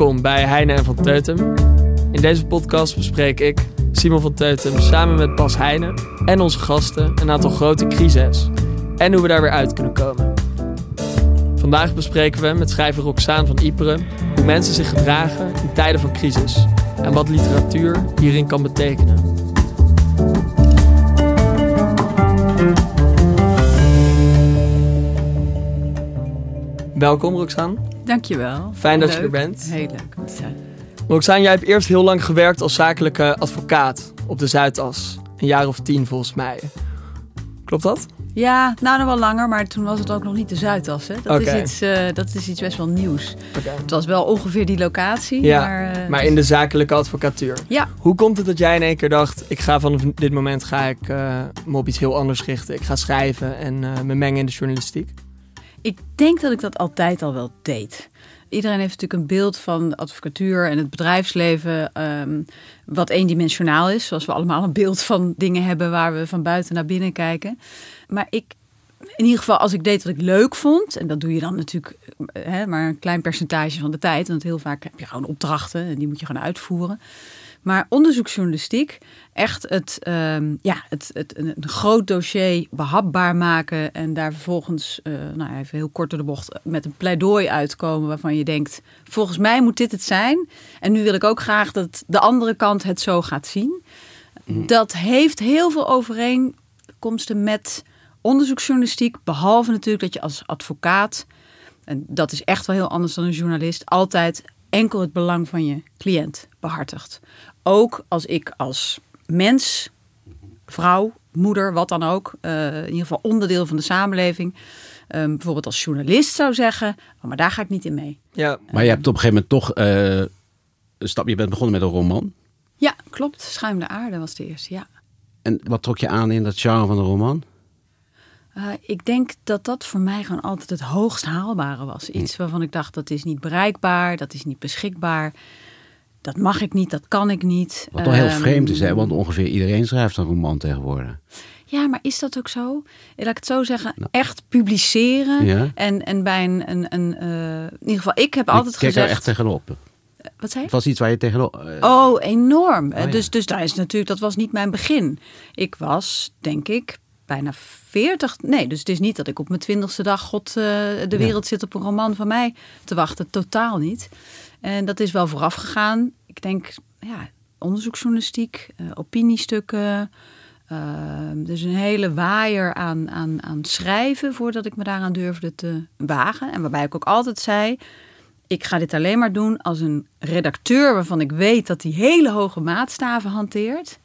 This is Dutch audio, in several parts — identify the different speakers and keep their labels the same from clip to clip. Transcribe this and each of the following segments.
Speaker 1: Welkom bij Heine en van Teutem. In deze podcast bespreek ik, Simon van Teutem, samen met Bas Heine en onze gasten een aantal grote crises en hoe we daar weer uit kunnen komen. Vandaag bespreken we met schrijver Roxaan van Iperen hoe mensen zich gedragen in tijden van crisis en wat literatuur hierin kan betekenen. Welkom Roxaan.
Speaker 2: Dankjewel.
Speaker 1: Fijn dat
Speaker 2: leuk.
Speaker 1: je er bent.
Speaker 2: Heel leuk om te zijn.
Speaker 1: Roxaan, jij hebt eerst heel lang gewerkt als zakelijke advocaat op de Zuidas. Een jaar of tien volgens mij. Klopt dat?
Speaker 2: Ja, nou nog wel langer, maar toen was het ook nog niet de Zuidas. Hè? Dat, is iets, eh, dat is iets best wel nieuws. Het was wel ongeveer die locatie.
Speaker 1: Ja,
Speaker 2: maar, eh,
Speaker 1: Maar in de zakelijke advocatuur.
Speaker 2: Ja,
Speaker 1: Hoe komt het dat jij in één keer dacht, ik ga vanaf dit moment ga ik eh, me op iets heel anders richten. Ik ga schrijven en me mengen in de journalistiek.
Speaker 2: Ik denk dat ik dat altijd al wel deed. Iedereen heeft natuurlijk een beeld van advocatuur en het bedrijfsleven ehm, wat eendimensionaal is. Zoals we allemaal een beeld van dingen hebben waar we van buiten naar binnen kijken. Maar ik, in ieder geval als ik deed wat ik leuk vond, en dat doe je dan natuurlijk eh, hè, maar een klein percentage van de tijd. Want heel vaak heb je gewoon opdrachten en die moet je gewoon uitvoeren. Maar onderzoeksjournalistiek, echt het, ehm, ja, het, het, een, groot dossier behapbaar maken en daar vervolgens, eh, nou even heel kort door de bocht, met een pleidooi uitkomen waarvan je denkt, volgens mij moet dit het zijn. En nu wil ik ook graag dat de andere kant het zo gaat zien. Dat heeft heel veel overeenkomsten met onderzoeksjournalistiek, behalve natuurlijk dat je als advocaat, en dat is echt wel heel anders dan een journalist, altijd enkel het belang van je cliënt behartigt. Ook als ik als mens, vrouw, moeder, wat dan ook, eh, in ieder geval onderdeel van de samenleving, eh, bijvoorbeeld als journalist zou zeggen, oh, maar daar ga ik niet in mee.
Speaker 1: Ja,
Speaker 3: Maar je hebt op een gegeven moment toch eh, een stap. Je bent begonnen met een roman.
Speaker 2: Ja, klopt. Schuim de aarde was de eerste, ja.
Speaker 3: En wat trok je aan in dat genre van de roman?
Speaker 2: Eh, ik denk dat dat voor mij gewoon altijd het hoogst haalbare was. Iets waarvan ik dacht, dat is niet bereikbaar, dat is niet beschikbaar. Dat mag ik niet, dat kan ik niet.
Speaker 3: Wat toch heel
Speaker 2: Ehm,
Speaker 3: vreemd is, hè? want ongeveer iedereen schrijft een roman tegenwoordig.
Speaker 2: Ja, maar is dat ook zo? Laat ik het zo zeggen, echt publiceren.
Speaker 3: Ja.
Speaker 2: En, en bij een, een, een eh, in ieder geval, ik heb altijd
Speaker 3: ik keek er
Speaker 2: gezegd...
Speaker 3: echt tegenop.
Speaker 2: Wat zei je?
Speaker 3: Het was iets waar je tegenop... eh,
Speaker 2: Oh, enorm.
Speaker 3: ja.
Speaker 2: dus, dus daar is natuurlijk, dat was niet mijn begin. Ik was, denk ik, bijna 40. Nee, dus het is niet dat ik op mijn twintigste dag, god, eh, de wereld zit op een roman van mij te wachten. Totaal niet. En dat is wel vooraf gegaan. Ik denk, ja, onderzoeksjournalistiek, eh, opiniestukken. dus een hele waaier aan, aan, aan schrijven voordat ik me daaraan durfde te wagen. En waarbij ik ook altijd zei, ik ga dit alleen maar doen als een redacteur waarvan ik weet dat hij hele hoge maatstaven hanteert,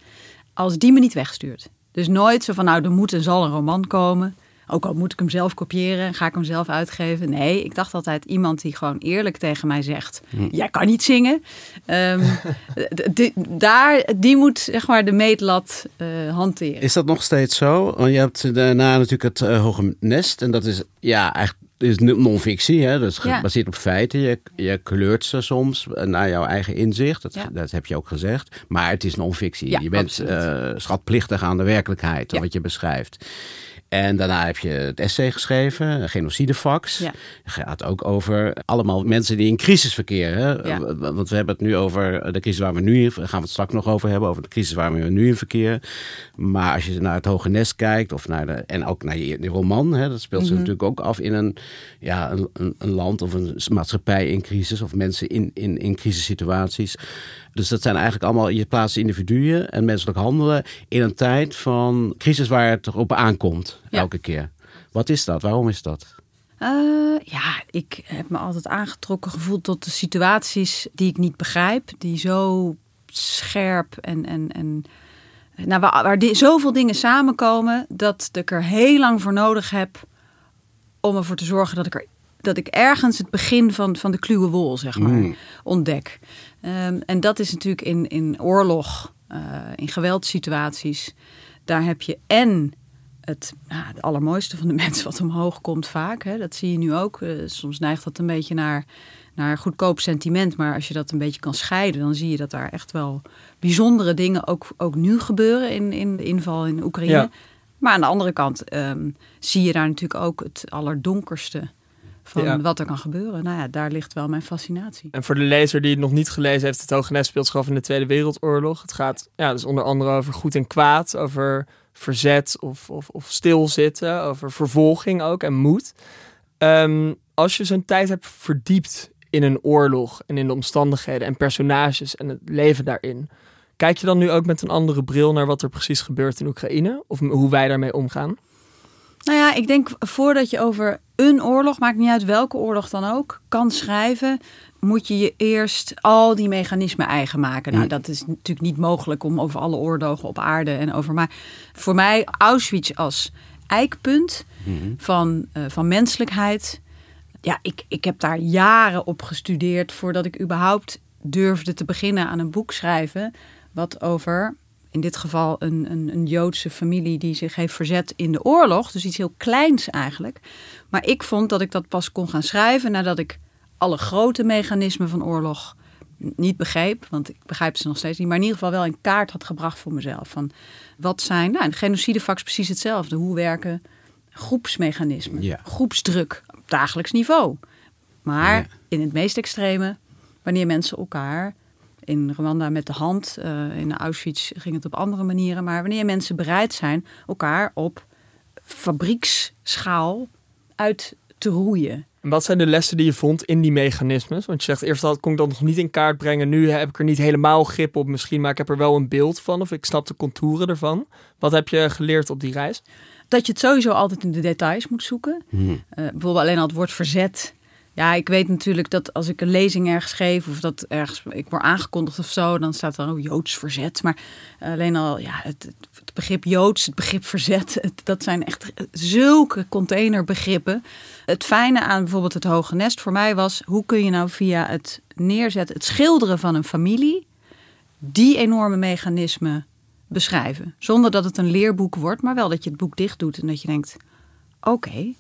Speaker 2: als die me niet wegstuurt. Dus nooit zo van, nou, er moet en zal een roman komen. Ook al moet ik hem zelf kopiëren, ga ik hem zelf uitgeven. Nee, ik dacht altijd iemand die gewoon eerlijk tegen mij zegt: Jij kan niet zingen. Ehm, die, daar, die moet zeg maar de meetlat eh, hanteren.
Speaker 3: Is dat nog steeds zo? Want je hebt daarna natuurlijk het eh, Hoge Nest. En dat is ja, eigenlijk is non-fictie. Hè? Dat is
Speaker 2: Ja.
Speaker 3: gebaseerd op feiten. Je, je kleurt ze soms naar jouw eigen inzicht. Dat,
Speaker 2: Ja.
Speaker 3: dat heb je ook gezegd. Maar het is non-fictie.
Speaker 2: Ja,
Speaker 3: je bent eh, schatplichtig aan de werkelijkheid. Wat je beschrijft. En daarna heb je het essay geschreven, Genocidefax.
Speaker 2: Ja.
Speaker 3: Het gaat ook over allemaal mensen die in crisis verkeren.
Speaker 2: Ja.
Speaker 3: Want we hebben het nu over de crisis waar we nu in... Gaan we het straks nog over hebben, over de crisis waar we nu in verkeren. Maar als je naar het Hoge Nest kijkt, of naar de, en ook naar je, roman... Hè, dat speelt zich natuurlijk ook af in een, ja, een, een, een land of een maatschappij in crisis... of mensen in, in, in crisissituaties. Dus dat zijn eigenlijk allemaal... Je plaatst individuen en menselijk handelen... in een tijd van crisis waar het erop aankomt,
Speaker 2: Ja.
Speaker 3: elke keer. Wat is dat? Waarom is dat?
Speaker 2: Eh, ja, ik heb me altijd aangetrokken gevoeld tot de situaties die ik niet begrijp. Die zo scherp en, en, en nou, waar, waar di- zoveel dingen samenkomen dat ik er heel lang voor nodig heb om ervoor te zorgen dat ik er dat ik ergens het begin van, van de kluwe wol, zeg maar,
Speaker 3: Mm.
Speaker 2: ontdek. Ehm, en dat is natuurlijk in, in oorlog, eh, in geweldssituaties. Daar heb je en het, nou, het allermooiste van de mens wat omhoog komt vaak. Hè. Dat zie je nu ook. Eh, soms neigt dat een beetje naar, naar goedkoop sentiment. Maar als je dat een beetje kan scheiden, dan zie je dat daar echt wel bijzondere dingen ook, ook nu gebeuren in, in de inval in Oekraïne.
Speaker 1: Ja.
Speaker 2: Maar aan de andere kant ehm, zie je daar natuurlijk ook het allerdonkerste van
Speaker 1: Ja.
Speaker 2: wat er kan gebeuren. Nou ja, daar ligt wel mijn fascinatie.
Speaker 1: En voor de lezer die het nog niet gelezen heeft, het Hoge Nest speelt zich af in de Tweede Wereldoorlog. Het gaat ja, dus onder andere over goed en kwaad, over verzet of, of, of stilzitten, over vervolging ook en moed. Ehm, als je zo'n tijd hebt verdiept in een oorlog en in de omstandigheden en personages en het leven daarin, kijk je dan nu ook met een andere bril naar wat er precies gebeurt in Oekraïne? Of hoe wij daarmee omgaan?
Speaker 2: Nou ja, ik denk voordat je over een oorlog, maakt niet uit welke oorlog dan ook, kan schrijven, moet je je eerst al die mechanismen eigen maken. Nou,
Speaker 3: Mm.
Speaker 2: dat is natuurlijk niet mogelijk om over alle oorlogen op aarde en over. Maar voor mij Auschwitz als eikpunt
Speaker 3: Mhm.
Speaker 2: van, eh, van menselijkheid. Ja, ik, ik heb daar jaren op gestudeerd voordat ik überhaupt durfde te beginnen aan een boek schrijven. Wat over, in dit geval, een, een, een Joodse familie die zich heeft verzet in de oorlog. Dus iets heel kleins eigenlijk. Maar ik vond dat ik dat pas kon gaan schrijven nadat ik alle grote mechanismen van oorlog niet begreep. Want ik begrijp ze nog steeds niet. Maar in ieder geval wel in kaart had gebracht voor mezelf. Van wat zijn, nou, een genocidevak is precies hetzelfde. Hoe werken groepsmechanismen,
Speaker 3: Ja.
Speaker 2: groepsdruk op dagelijks niveau. Maar
Speaker 3: Ja.
Speaker 2: in het meest extreme, wanneer mensen elkaar in Rwanda met de hand, eh, in Auschwitz ging het op andere manieren, maar wanneer mensen bereid zijn elkaar op fabrieksschaal uit te roeien.
Speaker 1: En wat zijn de lessen die je vond in die mechanismes? Want je zegt eerst dat kon ik dat nog niet in kaart brengen. Nu heb ik er niet helemaal grip op misschien, maar ik heb er wel een beeld van. Of ik snap de contouren ervan. Wat heb je geleerd op die reis?
Speaker 2: Dat je het sowieso altijd in de details moet zoeken.
Speaker 3: Mhm.
Speaker 2: Eh, bijvoorbeeld alleen al het woord verzet. Ja, ik weet natuurlijk dat als ik een lezing ergens geef of dat ergens ik word aangekondigd of zo, dan staat er ook Joods verzet. Maar alleen al ja, het, het begrip Joods, het begrip verzet, dat zijn echt zulke containerbegrippen. Het fijne aan bijvoorbeeld het Hoge Nest voor mij was, hoe kun je nou via het neerzetten, het schilderen van een familie, die enorme mechanismen beschrijven. Zonder dat het een leerboek wordt, maar wel dat je het boek dicht doet en dat je denkt: oké,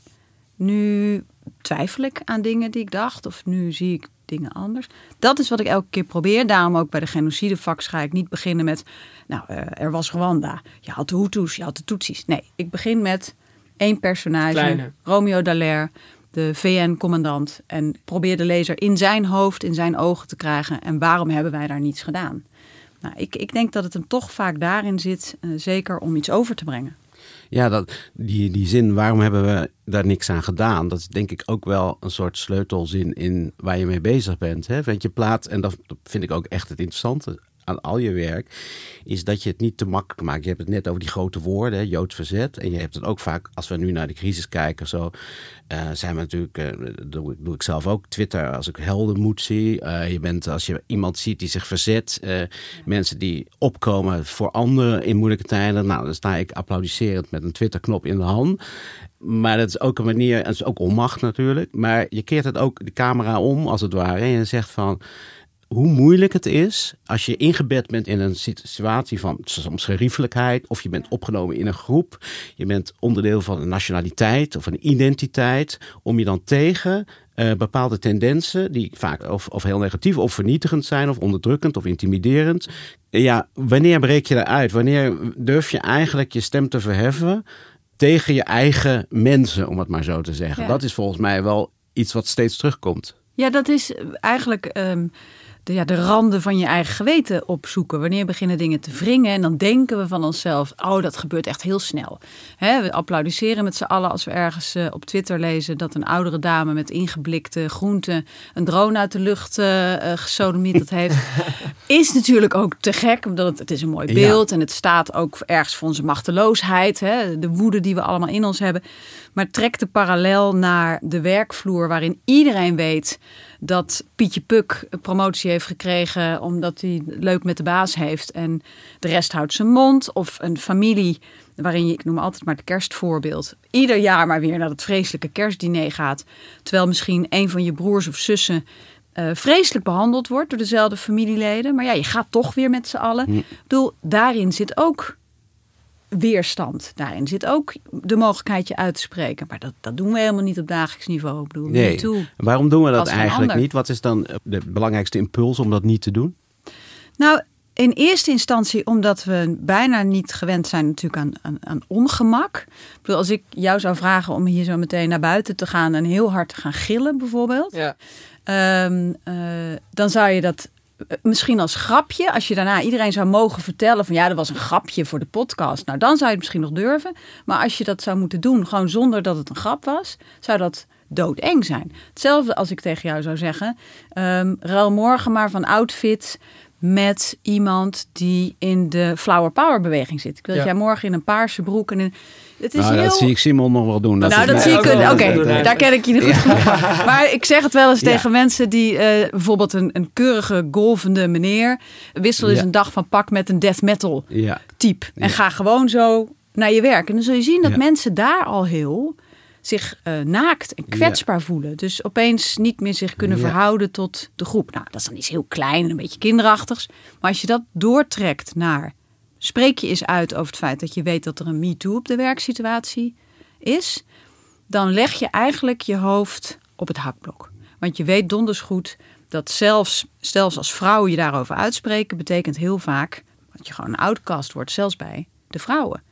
Speaker 2: nu twijfel ik aan dingen die ik dacht, of nu zie ik dingen anders. Dat is wat ik elke keer probeer. Daarom ook bij de genocidevaks ga ik niet beginnen met: nou, eh, er was Rwanda, je had de Hutus, je had de Tutsis. Nee, ik begin met één personage,
Speaker 1: Kleine.
Speaker 2: Romeo Dallaire. De VN-commandant. En probeer de lezer in zijn hoofd, in zijn ogen te krijgen. En waarom hebben wij daar niets gedaan? Nou, ik, ik denk dat het hem toch vaak daarin zit, eh, zeker om iets over te brengen.
Speaker 3: Ja, dat, die, die zin, waarom hebben we daar niks aan gedaan? Dat is denk ik ook wel een soort sleutelzin in waar je mee bezig bent. Hè? Want je plaat, en dat vind ik ook echt het interessante aan al je werk, is dat je het niet te makkelijk maakt. Je hebt het net over die grote woorden, hè, Joods verzet. En je hebt het ook vaak, als we nu naar de crisis kijken, zo eh, zijn we natuurlijk, dat doe, ik- zelf ook, Twitter, als ik heldenmoed zie. Eh, je bent, als je iemand ziet die zich verzet, mensen die opkomen voor anderen in moeilijke tijden. Nou, dan sta ik applaudisserend met een Twitterknop in de hand. Maar dat is ook een manier, en het is ook onmacht natuurlijk. Maar je keert het ook de camera om, als het ware. En je zegt van, hoe moeilijk het is als je ingebed bent in een situatie van soms geriefelijkheid, of je bent opgenomen in een groep, je bent onderdeel van een nationaliteit of een identiteit, om je dan tegen eh, bepaalde tendensen, die vaak of, of heel negatief of vernietigend zijn, of onderdrukkend of intimiderend. Ja, wanneer breek je eruit? Wanneer durf je eigenlijk je stem te verheffen tegen je eigen mensen, om het maar zo te zeggen?
Speaker 2: Ja.
Speaker 3: Dat is volgens mij wel iets wat steeds terugkomt.
Speaker 2: Ja, dat is eigenlijk ehm, de, ja, de randen van je eigen geweten opzoeken. Wanneer beginnen dingen te wringen en dan denken we van onszelf... oh, dat gebeurt echt heel snel. Hè, we applaudisseren met z'n allen als we ergens eh, op Twitter lezen... dat een oudere dame met ingeblikte groenten... een drone uit de lucht eh eh, gesodemieterd heeft. is natuurlijk ook te gek, omdat het, het is een mooi
Speaker 3: Ja.
Speaker 2: beeld... en het staat ook ergens voor onze machteloosheid. Hè, de woede die we allemaal in ons hebben. Maar trek de parallel naar de werkvloer... waarin iedereen weet dat Pietje Puk een promotie heeft gekregen omdat hij leuk met de baas heeft en de rest houdt zijn mond. Of een familie waarin je, ik noem altijd maar het kerstvoorbeeld, ieder jaar maar weer naar het vreselijke kerstdiner gaat. Terwijl misschien een van je broers of zussen eh, vreselijk behandeld wordt door dezelfde familieleden. Maar ja, je gaat toch weer met z'n allen. Ik bedoel, daarin zit ook weerstand. Daarin zit ook de mogelijkheid je uit te spreken. Maar dat, dat doen we helemaal niet op dagelijks niveau. Ik bedoel,
Speaker 3: Nee.
Speaker 2: too.
Speaker 3: Waarom doen we dat eigenlijk
Speaker 2: ander.
Speaker 3: niet? Wat is dan de belangrijkste impuls om dat niet te doen?
Speaker 2: Nou, in eerste instantie omdat we bijna niet gewend zijn natuurlijk aan, aan, aan ongemak. Ik bedoel, als ik jou zou vragen om hier zo meteen naar buiten te gaan en heel hard te gaan gillen bijvoorbeeld.
Speaker 1: Ja.
Speaker 2: Ehm, eh, dan zou je dat eh, misschien als grapje, als je daarna iedereen zou mogen vertellen van ja, dat was een grapje voor de podcast. Nou, dan zou je het misschien nog durven. Maar als je dat zou moeten doen, gewoon zonder dat het een grap was, zou dat doodeng zijn. Hetzelfde als ik tegen jou zou zeggen, um, ruil morgen maar van outfit met iemand die in de flower power beweging zit. Ik wil dat jij morgen in een paarse broek en in... Het is
Speaker 3: Nou,
Speaker 2: heel...
Speaker 3: Dat zie ik Simon nog wel doen.
Speaker 2: nou, dat zie ik. Oké, daar ken ik je niet goed van. Maar ik zeg het wel eens
Speaker 3: Ja.
Speaker 2: tegen mensen die eh, bijvoorbeeld een, een keurige golvende meneer. Wissel eens
Speaker 3: Ja.
Speaker 2: een dag van pak met een death metal type. En ga gewoon zo naar je werk. En dan zul je zien dat mensen daar al heel zich eh, naakt en kwetsbaar voelen. Dus opeens niet meer zich kunnen verhouden tot de groep. Nou, dat is dan iets heel klein en een beetje kinderachtigs. Maar als je dat doortrekt naar... Spreek je eens uit over het feit dat je weet dat er een MeToo op de werksituatie is. Dan leg je eigenlijk je hoofd op het hakblok. Want je weet donders goed dat zelfs, zelfs als vrouwen je daarover uitspreken... betekent heel vaak dat je gewoon een outcast wordt, zelfs bij de vrouwen.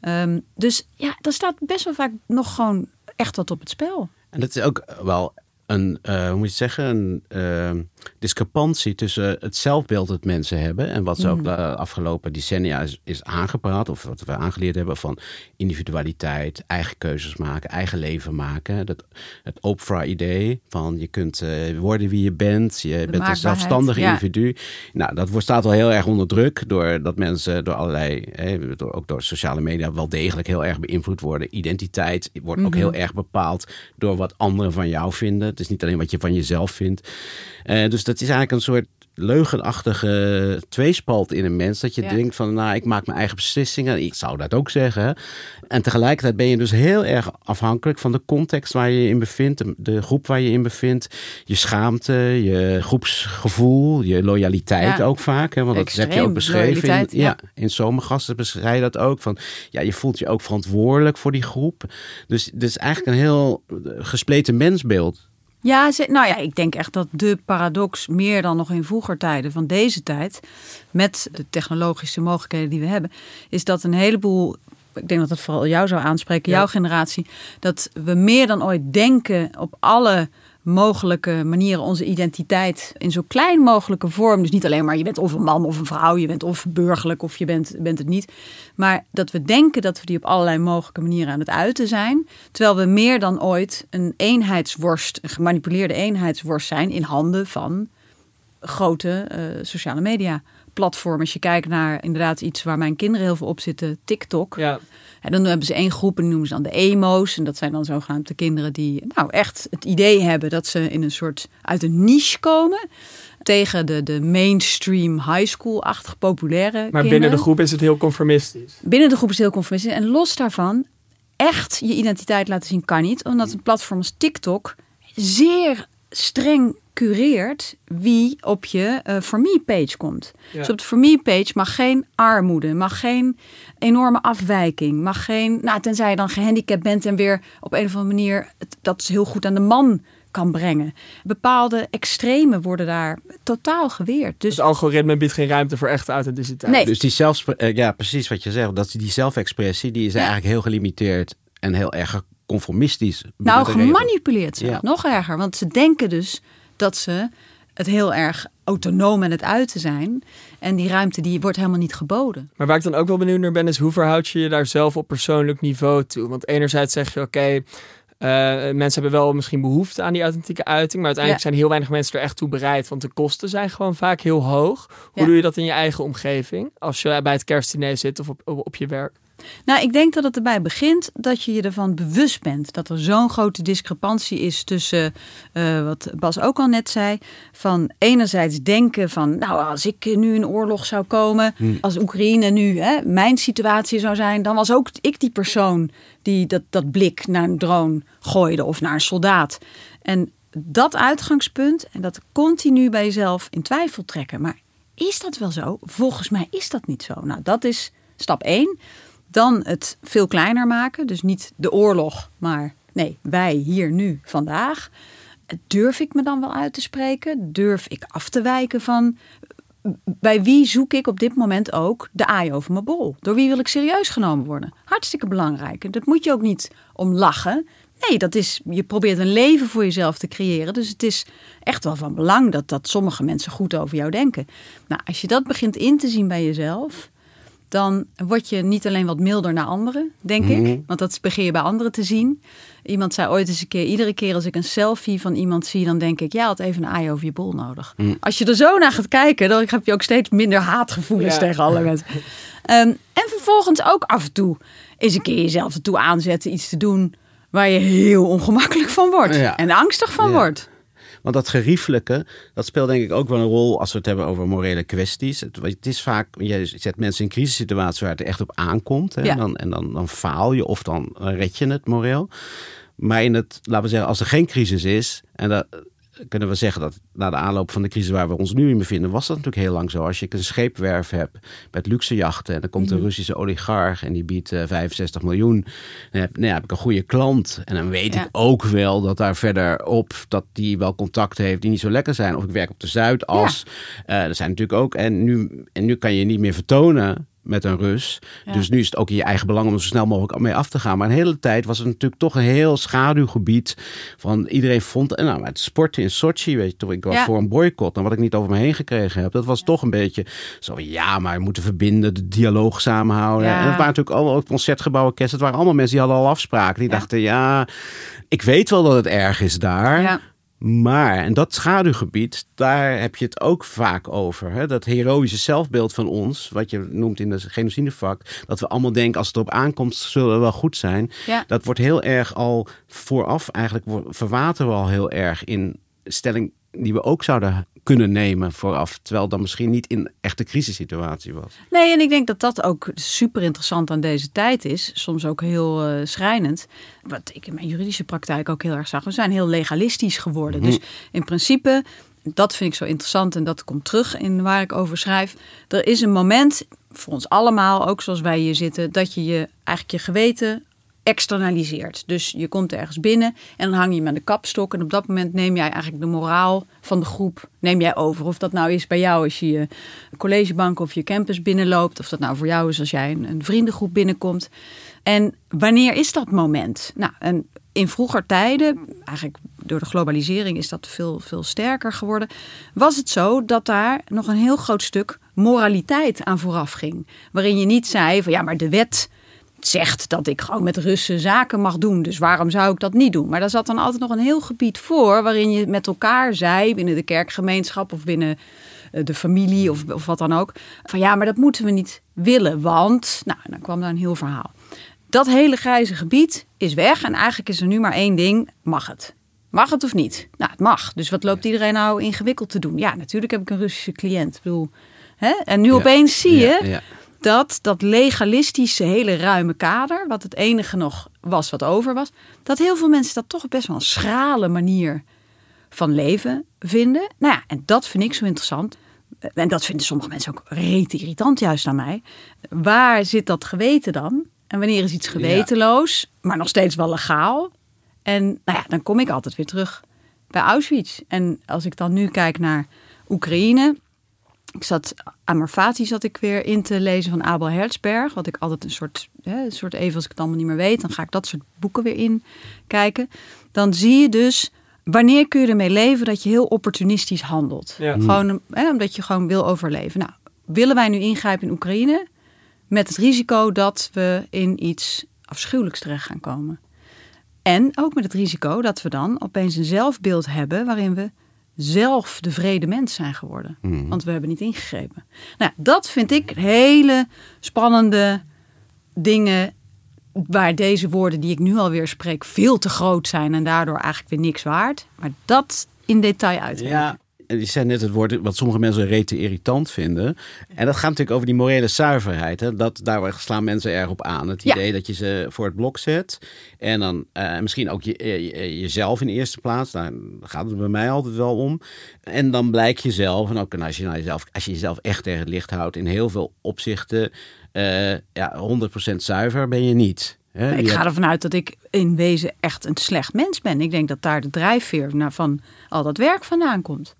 Speaker 2: Ehm, dus ja, er staat best wel vaak nog gewoon echt wat op het spel.
Speaker 3: En dat is ook wel een, eh, hoe moet je zeggen, een eh, discrepantie tussen het zelfbeeld dat mensen hebben en wat ze ook de afgelopen decennia is, is aangepraat, of wat we aangeleerd hebben van individualiteit, eigen keuzes maken, eigen leven maken. Dat, het Oprah-idee van je kunt eh, worden wie je bent, je bent een zelfstandig
Speaker 2: ja.
Speaker 3: individu. Nou, dat wordt, staat wel heel erg onder druk doordat mensen door allerlei, hè, door, ook door sociale media, wel degelijk heel erg beïnvloed worden. Identiteit wordt ook heel erg bepaald door wat anderen van jou vinden. Het is niet alleen wat je van jezelf vindt. Eh, dus dat is eigenlijk een soort leugenachtige tweespalt in een mens. Dat je
Speaker 2: Ja.
Speaker 3: denkt van, nou, ik maak mijn eigen beslissingen. Ik zou dat ook zeggen. En tegelijkertijd ben je dus heel erg afhankelijk van de context waar je je in bevindt. de- groep waar je in bevindt. Je schaamte, je groepsgevoel, je loyaliteit
Speaker 2: Ja.
Speaker 3: ook vaak. Hè, want dat heb je ook beschreven. In,
Speaker 2: ja.
Speaker 3: ja, in Zomergasten beschrijf je dat ook. Van, ja, je voelt je ook verantwoordelijk voor die groep. Dus het is eigenlijk een heel eh, gespleten mensbeeld.
Speaker 2: Ja, ze- nou ja, ik denk echt dat de paradox meer dan nog in vroeger tijden van deze tijd, met de technologische mogelijkheden die we hebben, is dat een heleboel, ik denk dat dat vooral jou zou aanspreken,
Speaker 1: Ja.
Speaker 2: jouw generatie, dat we meer dan ooit denken op alle mogelijke manieren onze identiteit in zo klein mogelijke vorm. Dus niet alleen maar je bent of een man of een vrouw, je bent of burgerlijk of je bent, bent het niet. Maar dat we denken dat we die op allerlei mogelijke manieren aan het uiten zijn. Terwijl we meer dan ooit een eenheidsworst, een gemanipuleerde eenheidsworst zijn in handen van grote eh, sociale media platformen. Als je kijkt naar inderdaad iets waar mijn kinderen heel veel op zitten, TikTok.
Speaker 1: Ja.
Speaker 2: En dan hebben ze één groep en noemen ze dan de emo's. En dat zijn dan zogenaamd de kinderen die nou echt het idee hebben dat ze in een soort uit een niche komen. Tegen de, de mainstream high school-achtig populaire
Speaker 1: Maar
Speaker 2: kinderen.
Speaker 1: binnen de groep is het heel conformistisch.
Speaker 2: Binnen de groep is het heel conformistisch. En los daarvan, echt je identiteit laten zien kan niet. Omdat een platform als TikTok zeer streng cureert wie op je eh For Me page komt.
Speaker 1: Ja.
Speaker 2: Dus op de For Me page mag geen armoede, mag geen enorme afwijking, mag geen, nou tenzij je dan gehandicapt bent en weer op een of andere manier het, dat is heel goed aan de man kan brengen. Bepaalde extremen worden daar totaal geweerd. Dus
Speaker 1: Het algoritme biedt geen ruimte voor echte authenticiteit.
Speaker 2: Nee.
Speaker 3: Dus die zelfs, eh, ja, precies wat je zegt. Dat die zelfexpressie, die is
Speaker 2: Ja.
Speaker 3: eigenlijk heel gelimiteerd en heel erg conformistisch.
Speaker 2: Nou, gemanipuleerd zelfs.
Speaker 3: Ja.
Speaker 2: Nog erger. Want ze denken dus dat ze het heel erg autonoom aan het uiten zijn. En die ruimte die wordt helemaal niet geboden.
Speaker 1: Maar waar ik dan ook wel benieuwd naar ben, is hoe verhoud je je daar zelf op persoonlijk niveau toe? Want enerzijds zeg je, oké, eh, mensen hebben wel misschien behoefte aan die authentieke uiting, maar uiteindelijk
Speaker 2: Ja.
Speaker 1: zijn heel weinig mensen er echt toe bereid, want de kosten zijn gewoon vaak heel hoog. Hoe
Speaker 2: Ja.
Speaker 1: doe je dat in je eigen omgeving? Als je bij het kerstdiner zit of op, op, op je werk?
Speaker 2: Nou, ik denk dat het erbij begint dat je je ervan bewust bent. Dat er zo'n grote discrepantie is tussen, eh, wat Bas ook al net zei, van enerzijds denken van, nou, als ik nu in oorlog zou komen, als Oekraïne nu hè, mijn situatie zou zijn, dan was ook ik die persoon die dat, dat blik naar een drone gooide of naar een soldaat. En dat uitgangspunt en dat continu bij jezelf in twijfel trekken. Maar is dat wel zo? Volgens mij is dat niet zo. Nou, dat is stap 1. Dan het veel kleiner maken. Dus niet de oorlog, maar nee, wij hier nu vandaag. Durf ik me dan wel uit te spreken? Durf ik af te wijken van bij wie zoek ik op dit moment ook de aai over mijn bol? Door wie wil ik serieus genomen worden? Hartstikke belangrijk. Dat moet je ook niet om lachen. Nee, dat is, je probeert een leven voor jezelf te creëren. Dus het is echt wel van belang dat, dat sommige mensen goed over jou denken. Nou, als je dat begint in te zien bij jezelf, dan word je niet alleen wat milder naar anderen, denk
Speaker 3: Mhm.
Speaker 2: ik. Want dat begin je bij anderen te zien. Iemand zei ooit eens een keer, iedere keer als ik een selfie van iemand zie, dan denk ik, ja, had even een aai over je bol nodig.
Speaker 3: Mhm.
Speaker 2: Als je er zo naar gaat kijken, dan heb je ook steeds minder haatgevoelens
Speaker 1: Ja.
Speaker 2: tegen alle mensen. Ehm, en vervolgens ook af en toe eens een keer jezelf ertoe aanzetten iets te doen waar je heel ongemakkelijk van wordt.
Speaker 3: Ja.
Speaker 2: En angstig van
Speaker 3: Ja.
Speaker 2: wordt.
Speaker 3: Want dat geriefelijke, dat speelt denk ik ook wel een rol als we het hebben over morele kwesties. Het, het is vaak, je zet mensen in crisissituaties waar het er echt op aankomt. Hè?
Speaker 2: Ja.
Speaker 3: En, dan, en dan, dan faal je of dan red je het moreel. Maar in het, laten we zeggen, als er geen crisis is, en dat kunnen we zeggen dat na de aanloop van de crisis waar we ons nu in bevinden, was dat natuurlijk heel lang zo. Als je een scheepwerf hebt met luxe jachten en dan komt een Russische oligarch en die biedt eh, 65 miljoen, dan heb, nou ja, heb ik een goede klant. En dan weet
Speaker 2: Ja.
Speaker 3: ik ook wel dat daar verderop dat die wel contacten heeft die niet zo lekker zijn. Of ik werk op de Zuidas. Eh er zijn natuurlijk ook. En nu, en nu kan je niet meer vertonen met een Rus.
Speaker 2: Ja.
Speaker 3: Dus nu is het ook in je eigen belang om er zo snel mogelijk mee af te gaan. Maar een hele tijd was het natuurlijk toch een heel schaduwgebied. Van iedereen vond. En nou, maar het sporten in Sochi, weet je toch, ik was
Speaker 2: Ja.
Speaker 3: voor een boycott. En wat ik niet over me heen gekregen heb, dat was toch een beetje zo. Ja, maar we moeten verbinden, de dialoog samenhouden. En het waren natuurlijk allemaal ook concertgebouwen, kerst. Het waren allemaal mensen die hadden al afspraken. Die dachten, ja, ik weet wel dat het erg is daar. Maar, en dat schaduwgebied, daar heb je het ook vaak over. Hè? Dat heroïsche zelfbeeld van ons, wat je noemt in de genocidevak. Dat we allemaal denken, als het erop aankomt, zullen we wel goed zijn.
Speaker 2: Ja.
Speaker 3: Dat wordt heel erg al vooraf, eigenlijk verwateren we al heel erg in stelling die we ook zouden kunnen nemen vooraf. Terwijl dat misschien niet in echte crisissituatie was.
Speaker 2: Nee, en ik denk dat dat ook super interessant aan deze tijd is. Soms ook heel eh, schrijnend. Wat ik in mijn juridische praktijk ook heel erg zag. We zijn heel legalistisch geworden. Dus in principe, dat vind ik zo interessant en dat komt terug in waar ik over schrijf. Er is een moment voor ons allemaal, ook zoals wij hier zitten, dat je je eigenlijk je geweten externaliseert. Dus je komt ergens binnen en dan hang je aan de kapstok. En op dat moment neem jij eigenlijk de moraal van de groep neem jij over. Of dat nou is bij jou als je je collegebank of je campus binnenloopt. Of dat nou voor jou is als jij een, een vriendengroep binnenkomt. En wanneer is dat moment? Nou, en in vroeger tijden, eigenlijk door de globalisering is dat veel, veel sterker geworden. Was het zo dat daar nog een heel groot stuk moraliteit aan vooraf ging. Waarin je niet zei van ja, maar de wet zegt dat ik gewoon met Russen zaken mag doen. Dus waarom zou ik dat niet doen? Maar daar zat dan altijd nog een heel gebied voor... waarin je met elkaar zei, binnen de kerkgemeenschap... of binnen eh, de familie of, of wat dan ook... van ja, maar dat moeten we niet willen, want... Nou, dan kwam daar een heel verhaal. Dat hele grijze gebied is weg en eigenlijk is er nu maar één ding. Mag het? Mag het of niet? Nou, het mag. Dus wat loopt iedereen nou ingewikkeld te doen? Ja, natuurlijk heb ik een Russische cliënt. Ik bedoel, hè? En nu
Speaker 3: Ja.
Speaker 2: opeens zie je
Speaker 3: Ja, ja.
Speaker 2: Dat dat legalistische, hele ruime kader, wat het enige nog was wat over was, dat heel veel mensen dat toch best wel een schrale manier van leven vinden. Nou ja, en dat vind ik zo interessant. En dat vinden sommige mensen ook reet irritant juist aan mij. Waar zit dat geweten dan? En wanneer is iets gewetenloos, maar nog steeds wel legaal? En nou ja, dan kom ik altijd weer terug bij Auschwitz. En als ik dan nu kijk naar Oekraïne, ik zat aan Marfati zat ik weer in te lezen van Abel Herzberg. Wat ik altijd een soort, hè, een soort even als ik het allemaal niet meer weet, dan ga ik dat soort boeken weer in kijken. Dan zie je dus wanneer kun je ermee leven dat je heel opportunistisch handelt.
Speaker 1: Ja.
Speaker 2: Gewoon hè, omdat je gewoon wil overleven. Nou, willen wij nu ingrijpen in Oekraïne met het risico dat we in iets afschuwelijks terecht gaan komen. En ook met het risico dat we dan opeens een zelfbeeld hebben waarin we zelf de vrede mens zijn geworden. Want we hebben niet ingegrepen. Nou, dat vind ik hele spannende dingen waar deze woorden die ik nu alweer spreek veel te groot zijn en daardoor eigenlijk weer niks waard. Maar dat in detail uit.
Speaker 3: Ja, je zei net het woord wat sommige mensen rete irritant vinden. En dat gaat natuurlijk over die morele zuiverheid. Hè? Dat, daar slaan mensen erg op aan. Het
Speaker 2: Ja.
Speaker 3: idee dat je ze voor het blok zet. En dan eh, misschien ook je, je- jezelf in de eerste plaats. Daar gaat het bij mij altijd wel om. En dan blijkt jezelf, en ook als je, nou jezelf, als je jezelf echt tegen het licht houdt... in heel veel opzichten, eh ja, 100% zuiver ben je niet. Hè?
Speaker 2: Ik ga ervan uit dat ik in wezen echt een slecht mens ben. Ik denk dat daar de drijfveer van al dat werk vandaan komt.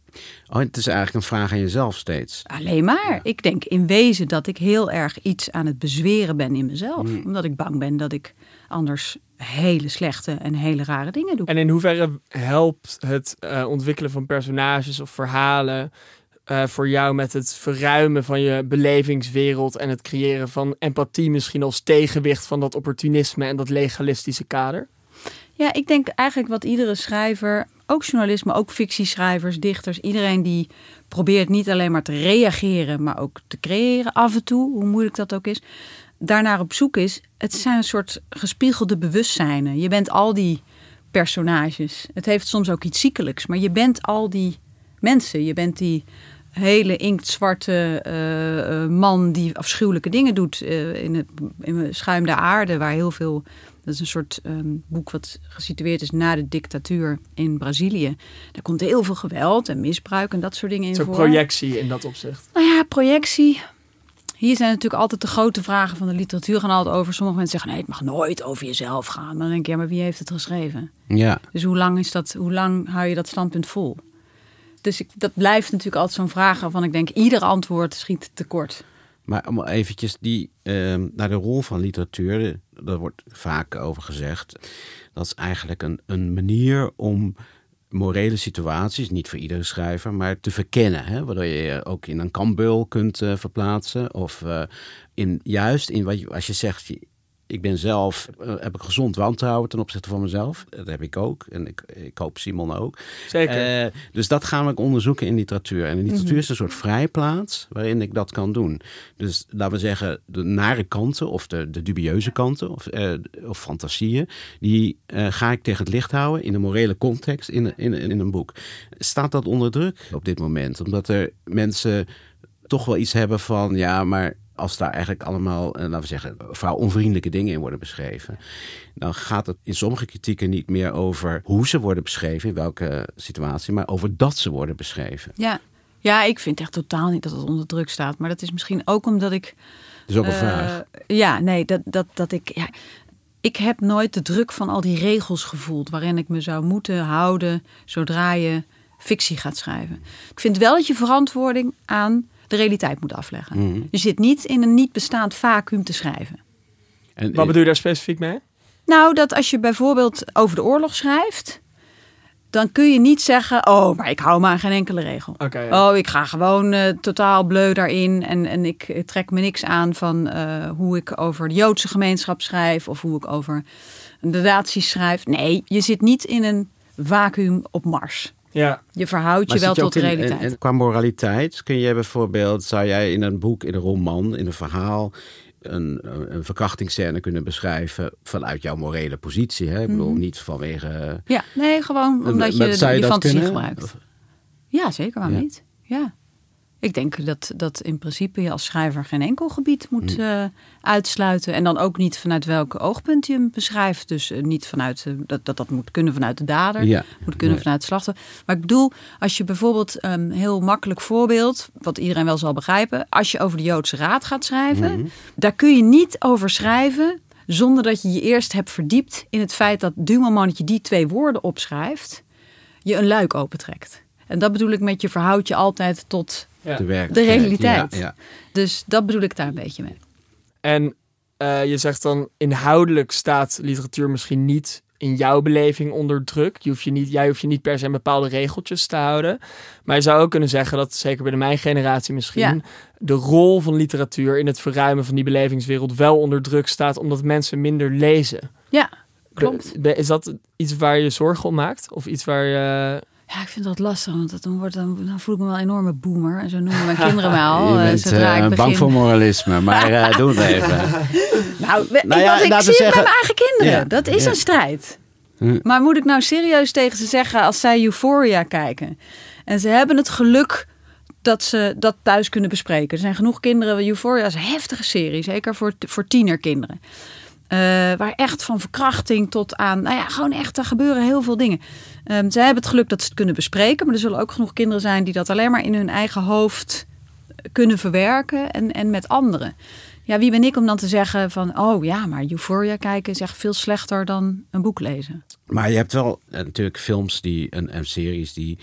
Speaker 3: Oh, het is eigenlijk een vraag aan jezelf steeds.
Speaker 2: Alleen maar. Ik denk in wezen dat ik heel erg iets aan het bezweren ben in mezelf.
Speaker 3: Hmm.
Speaker 2: Omdat ik bang ben dat ik anders hele slechte en hele rare dingen doe.
Speaker 1: En in hoeverre helpt het eh, ontwikkelen van personages of verhalen eh, voor jou met het verruimen van je belevingswereld en het creëren van empathie misschien als tegenwicht van dat opportunisme en dat legalistische kader?
Speaker 2: Ja, ik denk eigenlijk wat iedere schrijver, ook journalisten, ook fictieschrijvers, dichters, iedereen die probeert niet alleen maar te reageren, maar ook te creëren af en toe, hoe moeilijk dat ook is, daarnaar op zoek is. Het zijn een soort gespiegelde bewustzijnen. Je bent al die personages. Het heeft soms ook iets ziekelijks, maar je bent al die mensen. Je bent die hele inktzwarte eh, eh, man die afschuwelijke dingen doet eh, in het in der aarde, waar heel veel. Dat is een soort ehm, boek wat gesitueerd is na de dictatuur in Brazilië. Daar komt heel veel geweld en misbruik en dat soort dingen in
Speaker 1: Zo'n projectie in dat opzicht.
Speaker 2: Nou ja, projectie. Hier zijn natuurlijk altijd de grote vragen van de literatuur gaan altijd over. Sommige mensen zeggen nee, het mag nooit over jezelf gaan. Maar dan denk ik, ja, maar wie heeft het geschreven?
Speaker 3: Ja,
Speaker 2: Dus hoe lang, is dat, hoe lang hou je dat standpunt vol? Dus ik, dat blijft natuurlijk altijd zo'n vraag waarvan ik denk, ieder antwoord schiet tekort.
Speaker 3: maar om eventjes die, ehm, naar de rol van literatuur, daar wordt vaak over gezegd. Dat is eigenlijk een, een manier om morele situaties, niet voor iedere schrijver, maar te verkennen. Hè? Waardoor je je ook in een kambeul kunt eh, verplaatsen. Of eh, in, juist in wat je, als je zegt, ik ben zelf, eh, heb ik gezond wantrouwen ten opzichte van mezelf. Dat heb ik ook. En ik, ik hoop Simon ook.
Speaker 1: Zeker.
Speaker 3: Eh, dus dat gaan we onderzoeken in literatuur. En literatuur is een soort vrijplaats waarin ik dat kan doen. Dus laten we zeggen, de nare kanten of de, de dubieuze kanten of, eh, of fantasieën, die ga ik tegen het licht houden in een morele context in, in, in een boek. Staat dat onder druk op dit moment? Omdat er mensen toch wel iets hebben van, ja, maar als daar eigenlijk allemaal, eh, laten we zeggen, vrouwonvriendelijke dingen in worden beschreven, dan gaat het in sommige kritieken niet meer over hoe ze worden beschreven, in welke situatie, maar over dat ze worden beschreven.
Speaker 2: Ja. ja, ik vind echt totaal niet dat het onder druk staat. Maar dat is misschien ook omdat ik...
Speaker 3: Dat is ook een
Speaker 2: eh,
Speaker 3: vraag.
Speaker 2: Ja, nee, dat, dat, dat ik... Ja, ik heb nooit de druk van al die regels gevoeld... waarin ik me zou moeten houden zodra je fictie gaat schrijven. Ik vind wel dat je verantwoording aan de realiteit moet afleggen.
Speaker 3: Mhm.
Speaker 2: Je zit niet in een niet bestaand vacuüm te schrijven.
Speaker 3: En,
Speaker 1: Wat bedoel je daar specifiek mee?
Speaker 2: Nou, dat als je bijvoorbeeld over de oorlog schrijft, dan kun je niet zeggen: Oh, maar ik hou me aan geen enkele regel.
Speaker 1: Ja.
Speaker 2: Oh, ik ga gewoon eh, totaal bleu daarin en, en ik trek me niks aan van eh, hoe ik over de Joodse gemeenschap schrijf of hoe ik over de naties schrijf. Nee, je zit niet in een vacuüm op Mars.
Speaker 1: Ja.
Speaker 2: Je verhoudt
Speaker 3: Maar
Speaker 2: je wel tot de
Speaker 3: in-
Speaker 2: realiteit.
Speaker 3: En, en qua moraliteit kun je bijvoorbeeld, zou jij in een boek, in een roman, in een verhaal een, een verkrachtingsscène kunnen beschrijven vanuit jouw morele positie? Hè? Ik bedoel,
Speaker 2: Mhm.
Speaker 3: niet vanwege.
Speaker 2: Ja, nee, gewoon omdat je je,
Speaker 3: je
Speaker 2: fantasie
Speaker 3: kunnen?
Speaker 2: gebruikt.
Speaker 3: Of-
Speaker 2: Ja, zeker, waarom
Speaker 3: Ja.
Speaker 2: niet? Ja. Ik denk dat, dat in principe je als schrijver geen enkel gebied moet eh, uitsluiten. En dan ook niet vanuit welk oogpunt je hem beschrijft. Dus eh, niet vanuit, eh, dat, dat dat moet kunnen vanuit de dader.
Speaker 3: Ja.
Speaker 2: Moet kunnen vanuit het slachtoffer. Maar ik bedoel, als je bijvoorbeeld een heel makkelijk voorbeeld, wat iedereen wel zal begrijpen. Als je over de Joodse Raad gaat schrijven,
Speaker 3: Mhm.
Speaker 2: daar kun je niet over schrijven zonder dat je je eerst hebt verdiept in het feit dat Dumelman dat je die twee woorden opschrijft, je een luik opentrekt. En dat bedoel ik met je verhoudt je altijd tot.
Speaker 1: Ja.
Speaker 3: De, werkelijkheid.
Speaker 2: realiteit.
Speaker 3: Ja, ja.
Speaker 2: Dus dat bedoel ik daar een beetje mee.
Speaker 1: En eh, je zegt dan, inhoudelijk staat literatuur misschien niet in jouw beleving onder druk. Je hoeft je niet, jij hoeft je niet per se aan bepaalde regeltjes te houden. Maar je zou ook kunnen zeggen dat, zeker bij de mijn generatie misschien,
Speaker 2: Ja.
Speaker 1: de rol van literatuur in het verruimen van die belevingswereld wel onder druk staat, omdat mensen minder lezen.
Speaker 2: Ja, klopt.
Speaker 1: Be- Is dat iets waar je zorgen om maakt? Of iets waar je...
Speaker 2: Ja, ik vind dat lastig, want dat- dan, wordt, dan, dan voel ik me wel een enorme boomer. En zo noemen mijn kinderen mij al.
Speaker 3: je bent
Speaker 2: begin.
Speaker 3: bang voor moralisme, maar eh, doe het even.
Speaker 2: Nou, we-
Speaker 3: Nou
Speaker 2: ik,
Speaker 3: ja,
Speaker 2: zie
Speaker 3: we
Speaker 2: het
Speaker 3: zeggen-
Speaker 2: met mijn eigen kinderen.
Speaker 3: Ja,
Speaker 2: Dat is
Speaker 3: ja.
Speaker 2: een strijd.
Speaker 3: Hm.
Speaker 2: Maar moet ik nou serieus tegen ze zeggen als zij Euphoria kijken? En ze hebben het geluk dat ze dat thuis kunnen bespreken. Er zijn genoeg kinderen. Euphoria is een heftige serie, zeker voor, voor tienerkinderen. Eh, waar echt van verkrachting tot aan, nou ja, gewoon echt, er gebeuren heel veel dingen. Ehm zij hebben het geluk dat ze het kunnen bespreken, maar er zullen ook genoeg kinderen zijn die dat alleen maar in hun eigen hoofd kunnen verwerken en, en met anderen. Ja, wie ben ik om dan te zeggen van, oh ja, maar Euphoria kijken is echt veel slechter dan een boek lezen.
Speaker 3: Maar je hebt wel eh, natuurlijk films die, en, en series die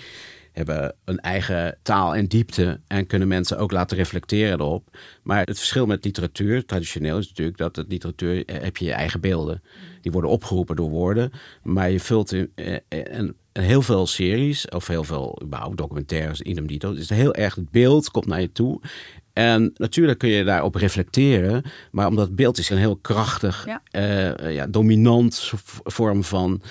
Speaker 3: hebben een eigen taal en diepte en kunnen mensen ook laten reflecteren erop. Maar het verschil met literatuur, traditioneel, is natuurlijk dat het literatuur eh, heb je je eigen beelden. Die worden opgeroepen door woorden, maar je vult in, eh, een, heel veel series of heel veel überhaupt documentaires, idem dito. Het is heel erg het beeld komt naar je toe en natuurlijk kun je daarop reflecteren, maar omdat beeld is een heel krachtig, ja. Uh, ja, dominant vorm van,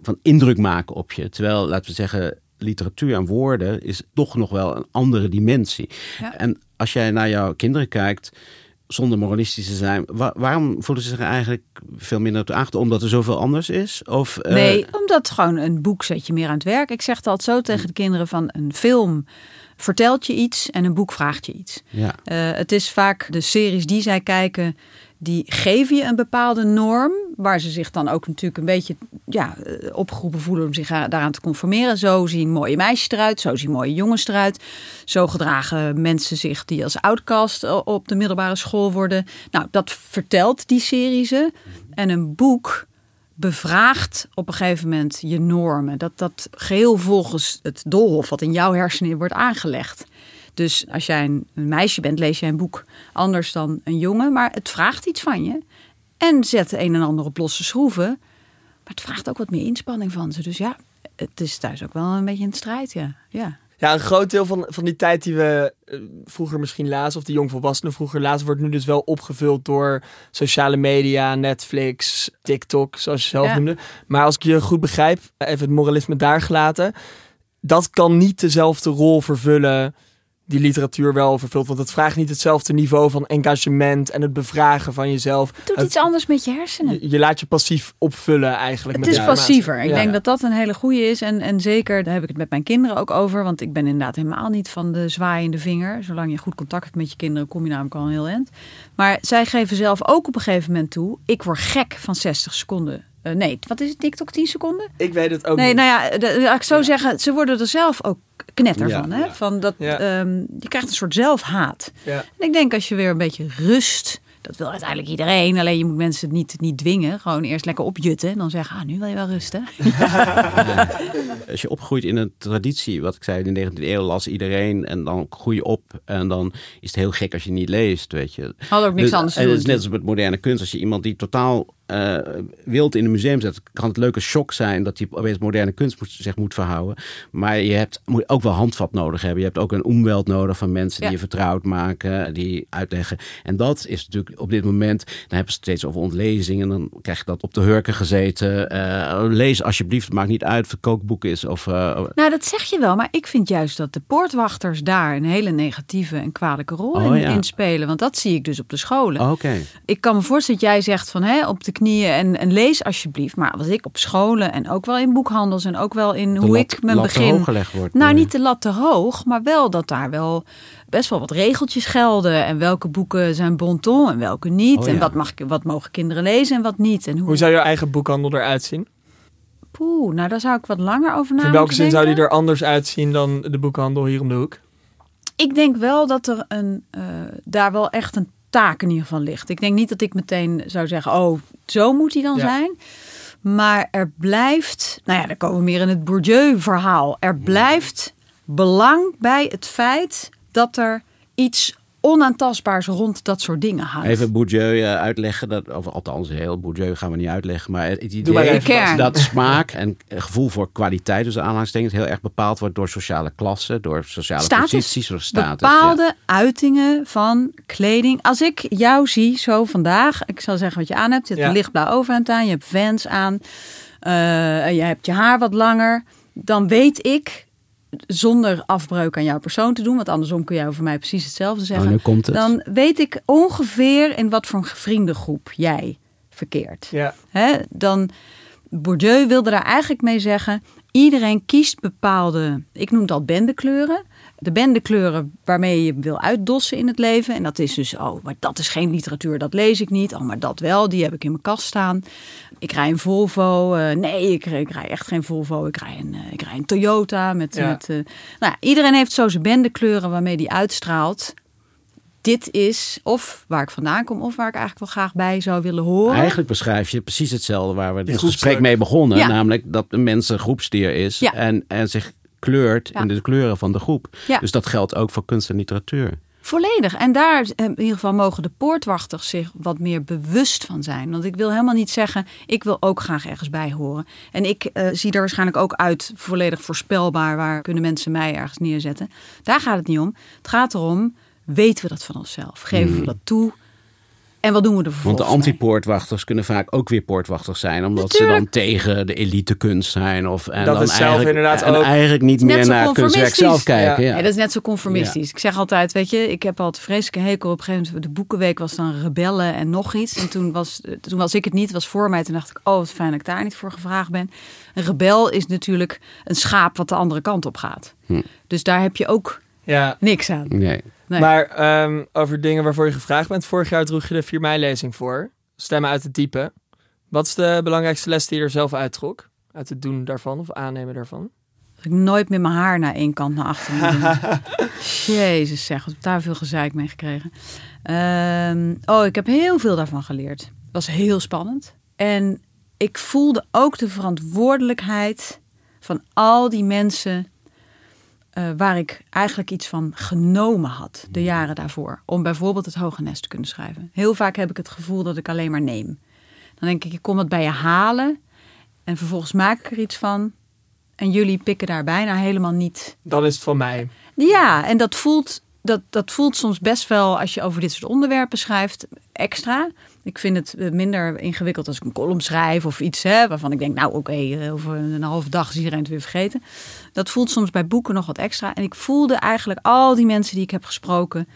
Speaker 3: van indruk maken op je. Terwijl, laten we zeggen, literatuur en woorden is toch nog wel een andere dimensie. En als jij naar jouw kinderen kijkt, zonder moralistisch te zijn, waarom voelen ze zich eigenlijk veel minder te achter? Omdat er zoveel anders is? Of,
Speaker 2: uh... Nee, omdat gewoon een boek zet je meer aan het werk. Ik zeg het altijd zo tegen de kinderen van een film vertelt je iets en een boek vraagt je iets. Ja. Uh, het is vaak de series die zij kijken, die geven je een bepaalde norm, waar ze zich dan ook natuurlijk een beetje ja, eh, opgeroepen voelen om zich daaraan te conformeren. Zo zien mooie meisjes eruit, zo zien mooie jongens eruit. Zo gedragen mensen zich die als outcast op de middelbare school worden. Nou, dat vertelt die serie ze. En een boek bevraagt op een gegeven moment je normen. Dat dat geheel volgens het doolhof wat in jouw hersenen wordt aangelegd. Dus als jij een, meisje bent, lees jij een boek anders dan een jongen. Maar het vraagt iets van je. En zet een en ander op losse schroeven. Maar het vraagt ook wat meer inspanning van ze. Dus ja, het is thuis ook wel een beetje een strijd, ja. ja.
Speaker 1: Ja, een groot deel van, van die tijd die we eh, vroeger misschien lazen, of die jongvolwassenen vroeger lazen, wordt nu dus wel opgevuld door sociale media, Netflix, TikTok, zoals je zelf noemde. Maar als ik je goed begrijp, even het moralisme daar gelaten, dat kan niet dezelfde rol vervullen die literatuur wel vervult. Want het vraagt niet hetzelfde niveau van engagement en het bevragen van jezelf.
Speaker 2: Het doet iets anders met je hersenen.
Speaker 1: Je, laat je passief opvullen eigenlijk.
Speaker 2: Het is passiever. Ik denk dat dat een hele goede is. En, en zeker, daar heb ik het met mijn kinderen ook over. Want ik ben inderdaad helemaal niet van de zwaaiende vinger. Zolang je goed contact hebt met je kinderen, kom je namelijk al een heel eind. Maar zij geven zelf ook op een gegeven moment toe. Ik word gek van 60 seconden uh, nee, wat is het? TikTok 10 seconden?
Speaker 1: Ik weet het ook
Speaker 2: nee,
Speaker 1: niet.
Speaker 2: Nou ja, de, ik zo zeggen, ze worden er zelf ook knetter van. Hè? van dat, um, je krijgt een soort zelfhaat. En ik denk als je weer een beetje rust dat wil uiteindelijk iedereen. Alleen je moet mensen het niet, niet dwingen. Gewoon eerst lekker opjutten. En dan zeggen, ah, nu wil je wel rusten.
Speaker 3: Als je opgroeit in een traditie, wat ik zei, in de 19e eeuw las iedereen. En dan groei je op. En dan is het heel gek als je niet leest, weet je.
Speaker 2: Had ook niks dus, anders
Speaker 3: te doen. Het is net als met moderne kunst. Als je iemand die totaal uh, wild in een museum zet, kan het leuke shock zijn dat hij opeens moderne kunst moet, zich moet verhouden. Maar je hebt, moet ook wel handvat nodig hebben. Je hebt ook een omweld nodig van mensen die je vertrouwd maken, die uitleggen. En dat is natuurlijk op dit moment, dan hebben ze steeds over ontlezingen. Dan krijg je dat op de hurken gezeten. Uh, lees alsjeblieft, het maakt niet uit of het kookboek is. Of, uh,
Speaker 2: nou, dat zeg je wel. Maar ik vind juist dat de poortwachters daar een hele negatieve en kwalijke rol oh, in, spelen. Want dat zie ik dus op de scholen.
Speaker 3: Oké.
Speaker 2: Ik kan me voorstellen dat jij zegt van hè, op de knieën en, en lees alsjeblieft. Maar wat ik op scholen en ook wel in boekhandels en ook wel in hoe ik mijn begin.
Speaker 3: Wordt,
Speaker 2: nou, niet te lat te hoog, maar wel dat daar wel best wel wat regeltjes gelden. En welke boeken zijn bon ton en welke niet. Oh, en wat, mag, wat mogen kinderen lezen en wat niet. En
Speaker 1: hoe... hoe zou je eigen boekhandel eruit zien?
Speaker 2: Poeh, nou daar zou ik wat langer over nadenken.
Speaker 1: In welke zin zou die er anders uitzien dan de boekhandel hier om de hoek?
Speaker 2: Ik denk wel dat er een, uh, daar wel echt een taak in ieder geval ligt. Ik denk niet dat ik meteen zou zeggen, oh, zo moet hij dan zijn. Maar er blijft, nou ja, dan komen we meer in het Bourdieu-verhaal. Er blijft belang bij het feit dat er iets onaantastbaars rond dat soort dingen hangt.
Speaker 3: Even Bourdieu uh, uitleggen, dat, of althans heel Bourdieu gaan we niet uitleggen, maar het idee dat, dat smaak en gevoel voor kwaliteit, dus aanhalingstekens, heel erg bepaald wordt door sociale klassen, door sociale status, posities, door status.
Speaker 2: Bepaalde uitingen van kleding. Als ik jou zie zo vandaag, ik zal zeggen wat je aan hebt, je hebt een lichtblauw overhemd aan, je hebt Vans aan, uh, je hebt je haar wat langer, dan weet ik zonder afbreuk aan jouw persoon te doen, want andersom kun jij over mij precies hetzelfde oh, zeggen. Dan weet ik ongeveer in wat voor een vriendengroep jij verkeert.
Speaker 1: Ja.
Speaker 2: dan Bourdieu wilde daar eigenlijk mee zeggen: iedereen kiest bepaalde, ik noem dat bendekleuren de bendekleuren waarmee je wil uitdossen in het leven. En dat is dus, oh, maar dat is geen literatuur, dat lees ik niet. Oh, maar dat wel, die heb ik in mijn kast staan. Ik rij een Volvo. Uh, nee, ik, ik, rij echt geen Volvo. Ik rij een, uh, ik rij een Toyota. Met, met, uh, nou, iedereen heeft zo zijn bendekleuren waarmee die uitstraalt dit is of waar ik vandaan kom of waar ik eigenlijk wel graag bij zou willen horen.
Speaker 3: Eigenlijk beschrijf je precies hetzelfde waar we het gesprek mee begonnen.
Speaker 2: Ja.
Speaker 3: Namelijk dat de mens een groepsdier is
Speaker 2: Ja.
Speaker 3: en, en zich kleurt
Speaker 2: Ja.
Speaker 3: in de kleuren van de groep.
Speaker 2: Ja.
Speaker 3: Dus dat geldt ook voor kunst en literatuur.
Speaker 2: Volledig. En daar eh, in ieder geval mogen de poortwachters zich wat meer bewust van zijn. Want ik wil helemaal niet zeggen, ik wil ook graag ergens bij horen. En ik eh, zie er waarschijnlijk ook uit volledig voorspelbaar. Waar kunnen mensen mij ergens neerzetten? Daar gaat het niet om. Het gaat erom, weten we dat van onszelf? Geven we dat toe? En wat doen we er
Speaker 3: Hmm. Want de anti-poortwachters kunnen vaak ook weer poortwachters zijn. Omdat ze dan tegen de elitekunst zijn. Of, en
Speaker 1: Dat
Speaker 3: dan
Speaker 1: is zelf
Speaker 3: eigenlijk,
Speaker 1: inderdaad
Speaker 3: en
Speaker 1: ook-
Speaker 3: eigenlijk niet meer naar het kunstwerk
Speaker 2: conformistisch.
Speaker 3: zelf kijken.
Speaker 1: Ja.
Speaker 3: Ja.
Speaker 2: Ja, dat is net zo conformistisch. Ik zeg altijd, weet je, ik heb altijd vreselijke hekel. Op een gegeven moment, de boekenweek was dan rebellen en nog iets. En toen was, toen was ik het niet, was voor mij. Toen dacht ik, oh, wat fijn dat ik daar niet voor gevraagd ben. Een rebel is natuurlijk een schaap wat de andere kant op gaat.
Speaker 3: Hm.
Speaker 2: Dus daar heb je ook
Speaker 1: Ja,
Speaker 2: niks aan.
Speaker 3: Nee.
Speaker 2: Nee.
Speaker 1: maar ehm, over dingen waarvoor je gevraagd bent. Vorig jaar droeg je de 4 mei-lezing voor. Stemmen uit het diepe. Wat is de belangrijkste les die je er zelf uittrok? Uit het doen daarvan of aannemen daarvan?
Speaker 2: Dat ik nooit met mijn haar naar één kant naar achter moet doen. Jezus zeg, wat heb daar veel gezeik mee gekregen. Ehm, oh, ik heb heel veel daarvan geleerd. Het was heel spannend. En ik voelde ook de verantwoordelijkheid van al die mensen... eh, waar ik eigenlijk iets van genomen had de jaren daarvoor. Om bijvoorbeeld het Hoge Nest te kunnen schrijven. Heel vaak heb ik het gevoel dat ik alleen maar neem. Dan denk ik, ik kom het bij je halen. En vervolgens maak ik er iets van. En jullie pikken daar bijna helemaal niet.
Speaker 1: Dan is het van mij.
Speaker 2: Ja, en dat voelt, dat, dat voelt soms best wel, als je over dit soort onderwerpen schrijft, extra. Ik vind het eh, minder ingewikkeld als ik een column schrijf of iets hè, waarvan ik denk, nou oké, eh, over een halve dag is iedereen het weer vergeten. Dat voelt soms bij boeken nog wat extra. En ik voelde eigenlijk al die mensen die ik heb gesproken,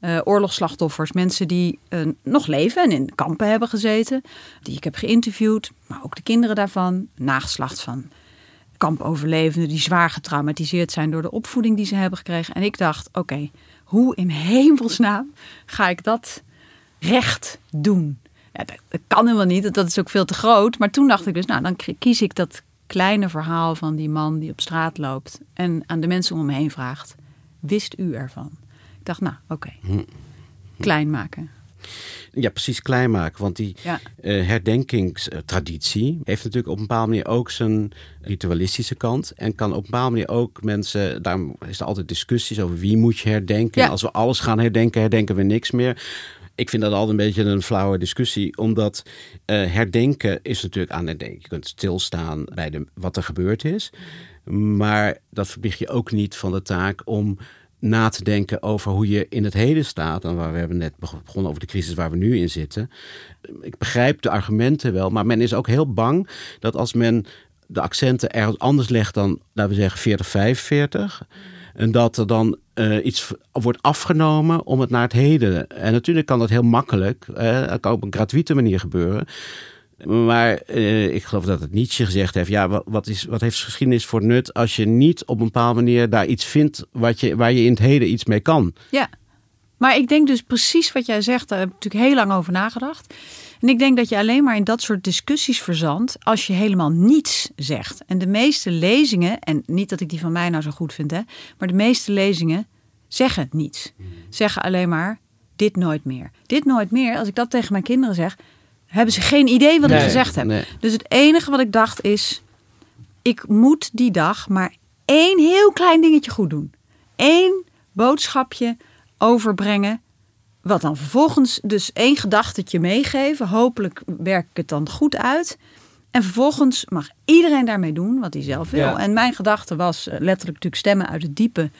Speaker 2: eh, oorlogsslachtoffers, mensen die nog leven en in kampen hebben gezeten, die ik heb geïnterviewd, maar ook de kinderen daarvan, nageslacht van kampoverlevenden die zwaar getraumatiseerd zijn door de opvoeding die ze hebben gekregen. En ik dacht, oké, hoe in hemelsnaam ga ik dat recht doen? Ja, dat, kan helemaal niet, dat is ook veel te groot. Maar toen dacht ik dus, nou, dan kies ik dat kleine verhaal van die man die op straat loopt en aan de mensen om me heen vraagt, wist u ervan? Ik dacht, nou, oké, klein maken.
Speaker 3: Ja, precies klein maken. Want die
Speaker 2: Ja.
Speaker 3: eh, herdenkingstraditie heeft natuurlijk op een bepaalde manier ook zijn ritualistische kant. En kan op een bepaalde manier ook mensen, daarom is er altijd discussies over wie moet je herdenken.
Speaker 2: Ja.
Speaker 3: Als we alles gaan herdenken, herdenken we niks meer. Ik vind dat altijd een beetje een flauwe discussie, omdat eh, herdenken is natuurlijk aan het denken. Je kunt stilstaan bij de, wat er gebeurd is, maar dat verplicht je ook niet van de taak om na te denken over hoe je in het heden staat. En waar we hebben net begonnen over de crisis waar we nu in zitten. Ik begrijp de argumenten wel, maar men is ook heel bang dat als men de accenten ergens anders legt dan, laten we zeggen, 40, 45. En dat er dan eh, iets wordt afgenomen om het naar het heden. En natuurlijk kan dat heel makkelijk. dat kan op een gratuite manier gebeuren. Maar eh, ik geloof dat het Nietzsche gezegd heeft: ja, wat, wat, is, wat heeft geschiedenis voor nut als je niet op een bepaalde manier daar iets vindt wat je, waar je in het heden iets mee kan?
Speaker 2: Ja, maar ik denk dus precies wat jij zegt, daar heb ik natuurlijk heel lang over nagedacht. En ik denk dat je alleen maar in dat soort discussies verzandt als je helemaal niets zegt. En de meeste lezingen, en niet dat ik die van mij nou zo goed vind, hè, maar de meeste lezingen zeggen niets. Zeggen alleen maar dit nooit meer. Dit nooit meer, als ik dat tegen mijn kinderen zeg, hebben ze geen idee wat ik gezegd heb.
Speaker 3: nee.
Speaker 2: Dus het enige wat ik dacht is, ik moet die dag maar één heel klein dingetje goed doen. Eén boodschapje overbrengen. Wat dan vervolgens dus één gedachtetje meegeven. Hopelijk werk ik het dan goed uit. En vervolgens mag iedereen daarmee doen wat hij zelf wil.
Speaker 1: Ja.
Speaker 2: En mijn gedachte was eh, letterlijk natuurlijk stemmen uit het diepe.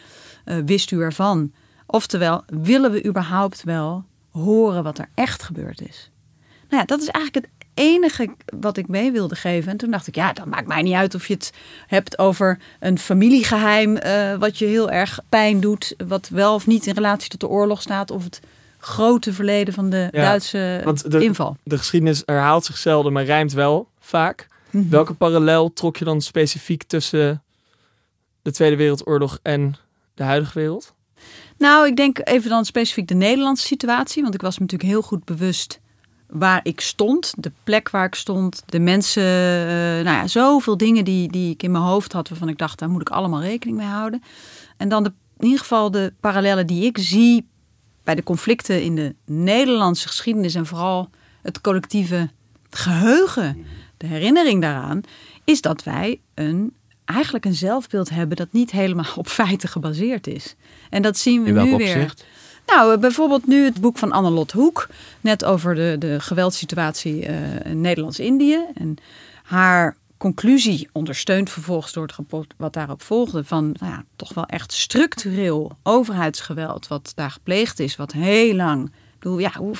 Speaker 2: eh, wist u ervan? Oftewel, willen we überhaupt wel horen wat er echt gebeurd is? Nou ja, dat is eigenlijk het enige wat ik mee wilde geven. En toen dacht ik, ja, dat maakt mij niet uit of je het hebt over een familiegeheim. eh, wat je heel erg pijn doet. Wat wel of niet in relatie tot de oorlog staat. Of het grote verleden van de
Speaker 1: Ja,
Speaker 2: Duitse
Speaker 1: want de-
Speaker 2: inval.
Speaker 1: De geschiedenis herhaalt zich zelden, maar rijmt wel vaak.
Speaker 2: Mhm.
Speaker 1: Welke parallel trok je dan specifiek tussen de Tweede Wereldoorlog en de huidige wereld?
Speaker 2: Nou, ik denk even dan specifiek de Nederlandse situatie. Want ik was me natuurlijk heel goed bewust waar ik stond. De plek waar ik stond. De mensen. eh, nou ja, zoveel dingen die, die ik in mijn hoofd had. Waarvan ik dacht, daar moet ik allemaal rekening mee houden. En dan de, in ieder geval de parallellen die ik zie bij de conflicten in de Nederlandse geschiedenis en vooral het collectieve geheugen, de herinnering daaraan, is dat wij een, eigenlijk een zelfbeeld hebben dat niet helemaal op feiten gebaseerd is. En dat zien we
Speaker 3: In
Speaker 2: nu weer.
Speaker 3: opzicht?
Speaker 2: Nou, bijvoorbeeld nu het boek van Annelot Hoek. Net over de, de geweldssituatie eh, in Nederlands-Indië. En haar conclusie, ondersteund vervolgens door het rapport wat daarop volgde... van nou ja, toch wel echt structureel overheidsgeweld wat daar gepleegd is... wat heel lang... Ik bedoel, ja, hoe,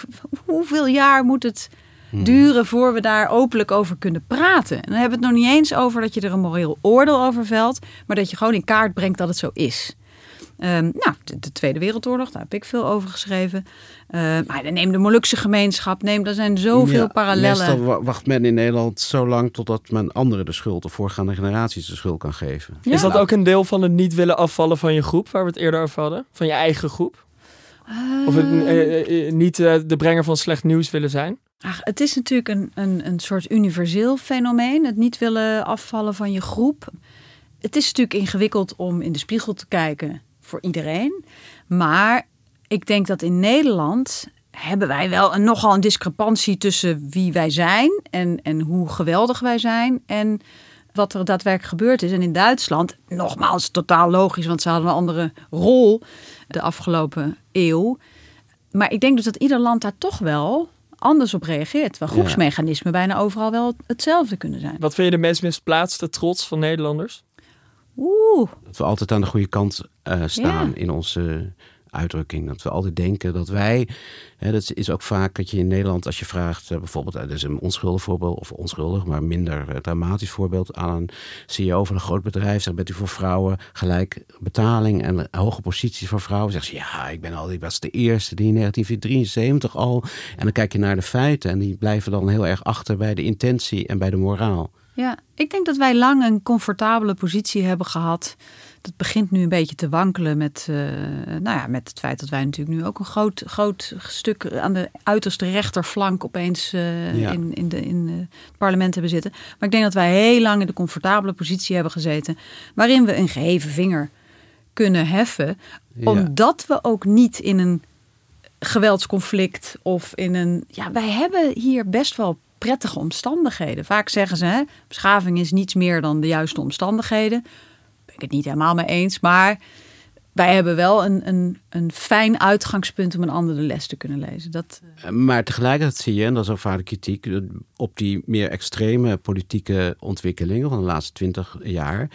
Speaker 2: hoeveel jaar moet het duren voor we daar openlijk over kunnen praten? En dan hebben we het nog niet eens over dat je er een moreel oordeel over velt... maar dat je gewoon in kaart brengt dat het zo is... Ehm, nou, de, de Tweede Wereldoorlog, daar heb ik veel over geschreven. Ehm, maar neem de Molukse gemeenschap, neem, er zijn zoveel
Speaker 3: Ja,
Speaker 2: parallellen.
Speaker 3: Meestal wa- wacht men in Nederland zo lang totdat men anderen de schuld of voorgaande generaties de schuld kan geven.
Speaker 2: Ja.
Speaker 1: Is dat ook een deel van het niet willen afvallen van je groep, waar we het eerder over hadden? Van je eigen groep? Of het,
Speaker 2: Ehm.
Speaker 1: eh, eh, niet eh, de brenger van slecht nieuws willen zijn?
Speaker 2: Ach, het is natuurlijk een, een, een soort universeel fenomeen. Het niet willen afvallen van je groep. Het is natuurlijk ingewikkeld om in de spiegel te kijken voor iedereen. Maar ik denk dat in Nederland hebben wij wel een, nogal een discrepantie tussen wie wij zijn en, en hoe geweldig wij zijn. En wat er daadwerkelijk gebeurd is. En in Duitsland, nogmaals, totaal logisch, want ze hadden een andere rol de afgelopen eeuw. Maar ik denk dus dat ieder land daar toch wel anders op reageert.
Speaker 3: Ja.
Speaker 2: groepsmechanismen bijna overal wel hetzelfde kunnen zijn.
Speaker 1: Wat vind je de meest misplaatste trots van Nederlanders?
Speaker 2: Oeh,
Speaker 3: Dat we altijd aan de goede kant eh, staan
Speaker 2: Ja.
Speaker 3: in onze uitdrukking. Dat we altijd denken dat wij. Hè, dat is ook vaak dat je in Nederland, als je vraagt, eh, bijvoorbeeld, eh, dat is een onschuldig voorbeeld, of onschuldig, maar minder eh, dramatisch voorbeeld, aan een CEO van een groot bedrijf. Zegt, bent u voor vrouwen gelijk betaling en hoge posities voor vrouwen? Zegt ze, ja, ik ben al, ik was de eerste die in 1973 al. En dan kijk je naar de feiten en die blijven dan heel erg achter bij de intentie en bij de moraal.
Speaker 2: Ja. Ik denk dat wij lang een comfortabele positie hebben gehad. Dat begint nu een beetje te wankelen met, eh, nou ja, met het feit dat wij natuurlijk nu ook een groot, groot stuk aan de uiterste rechterflank opeens eh,
Speaker 3: Ja.
Speaker 2: in, in, de, in eh, het parlement hebben zitten. Maar ik denk dat wij heel lang in de comfortabele positie hebben gezeten. Waarin we een geheven vinger kunnen heffen.
Speaker 3: Ja.
Speaker 2: Omdat we ook niet in een geweldsconflict of in een. Ja, wij hebben hier best wel prettige omstandigheden. Vaak zeggen ze: hè, beschaving is niets meer dan de juiste omstandigheden. Ben ik het niet helemaal mee eens, maar wij hebben wel een, een, een fijn uitgangspunt om een ander de les te kunnen lezen. Dat,
Speaker 3: Eh, Maar tegelijkertijd zie je, en dat is ook vaak kritiek, op die meer extreme politieke ontwikkelingen van de laatste twintig jaar,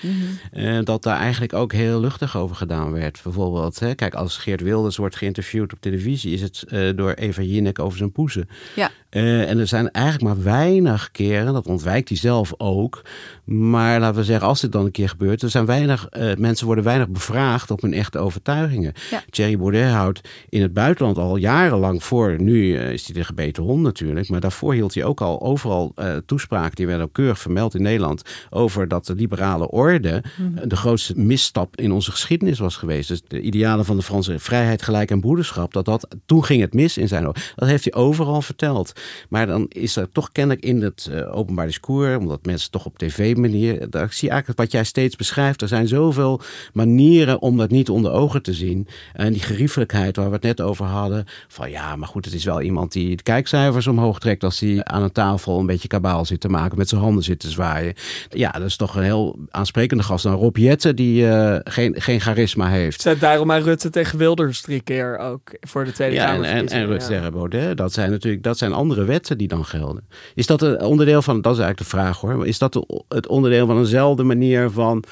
Speaker 3: eh, dat daar eigenlijk ook heel luchtig over gedaan werd. Bijvoorbeeld, hè, kijk, als Geert Wilders wordt geïnterviewd op televisie, is het eh, door Eva Jinek over zijn poezen.
Speaker 2: ja,
Speaker 3: Eh, en er zijn eigenlijk maar weinig keren, dat ontwijkt hij zelf ook. Maar laten we zeggen, als dit dan een keer gebeurt, er zijn weinig, mensen worden weinig bevraagd op hun echte overtuigingen.
Speaker 2: Ja.
Speaker 3: Thierry Baudet houdt in het buitenland al jarenlang voor. Nu is hij de gebeten hond natuurlijk. Maar daarvoor hield hij ook al overal eh, toespraken. Die werden ook keurig vermeld in Nederland. Over dat de liberale orde eh, de grootste misstap in onze geschiedenis was geweest. Dus de idealen van de Franse vrijheid, gelijk en broederschap. Dat dat, toen ging het mis in zijn ogen. Dat heeft hij overal verteld. Maar dan is er toch kennelijk in het eh, openbaar discours. Omdat mensen toch op tv-manier. Daar zie je eigenlijk wat jij steeds beschrijft. Er zijn zoveel manieren om dat niet onder ogen te zien. En die geriefelijkheid waar we het net over hadden. Van ja, maar goed, het is wel iemand die de kijkcijfers omhoog trekt. als hij aan een tafel een beetje kabaal zit te maken. met zijn handen zit te zwaaien. Ja, dat is toch een heel aansprekende gast. Dan Rob Jetten, die eh, geen, geen charisma heeft.
Speaker 1: Zet daarom aan Rutte tegen Wilders drie keer ook voor de Tweede
Speaker 3: Ja, en,
Speaker 1: Kamer.
Speaker 3: en, en Rutte tegen Baudet, dat zijn natuurlijk dat zijn andere wetten die dan gelden. Is dat een onderdeel van, dat is eigenlijk de vraag hoor, maar is dat het onderdeel van eenzelfde manier van,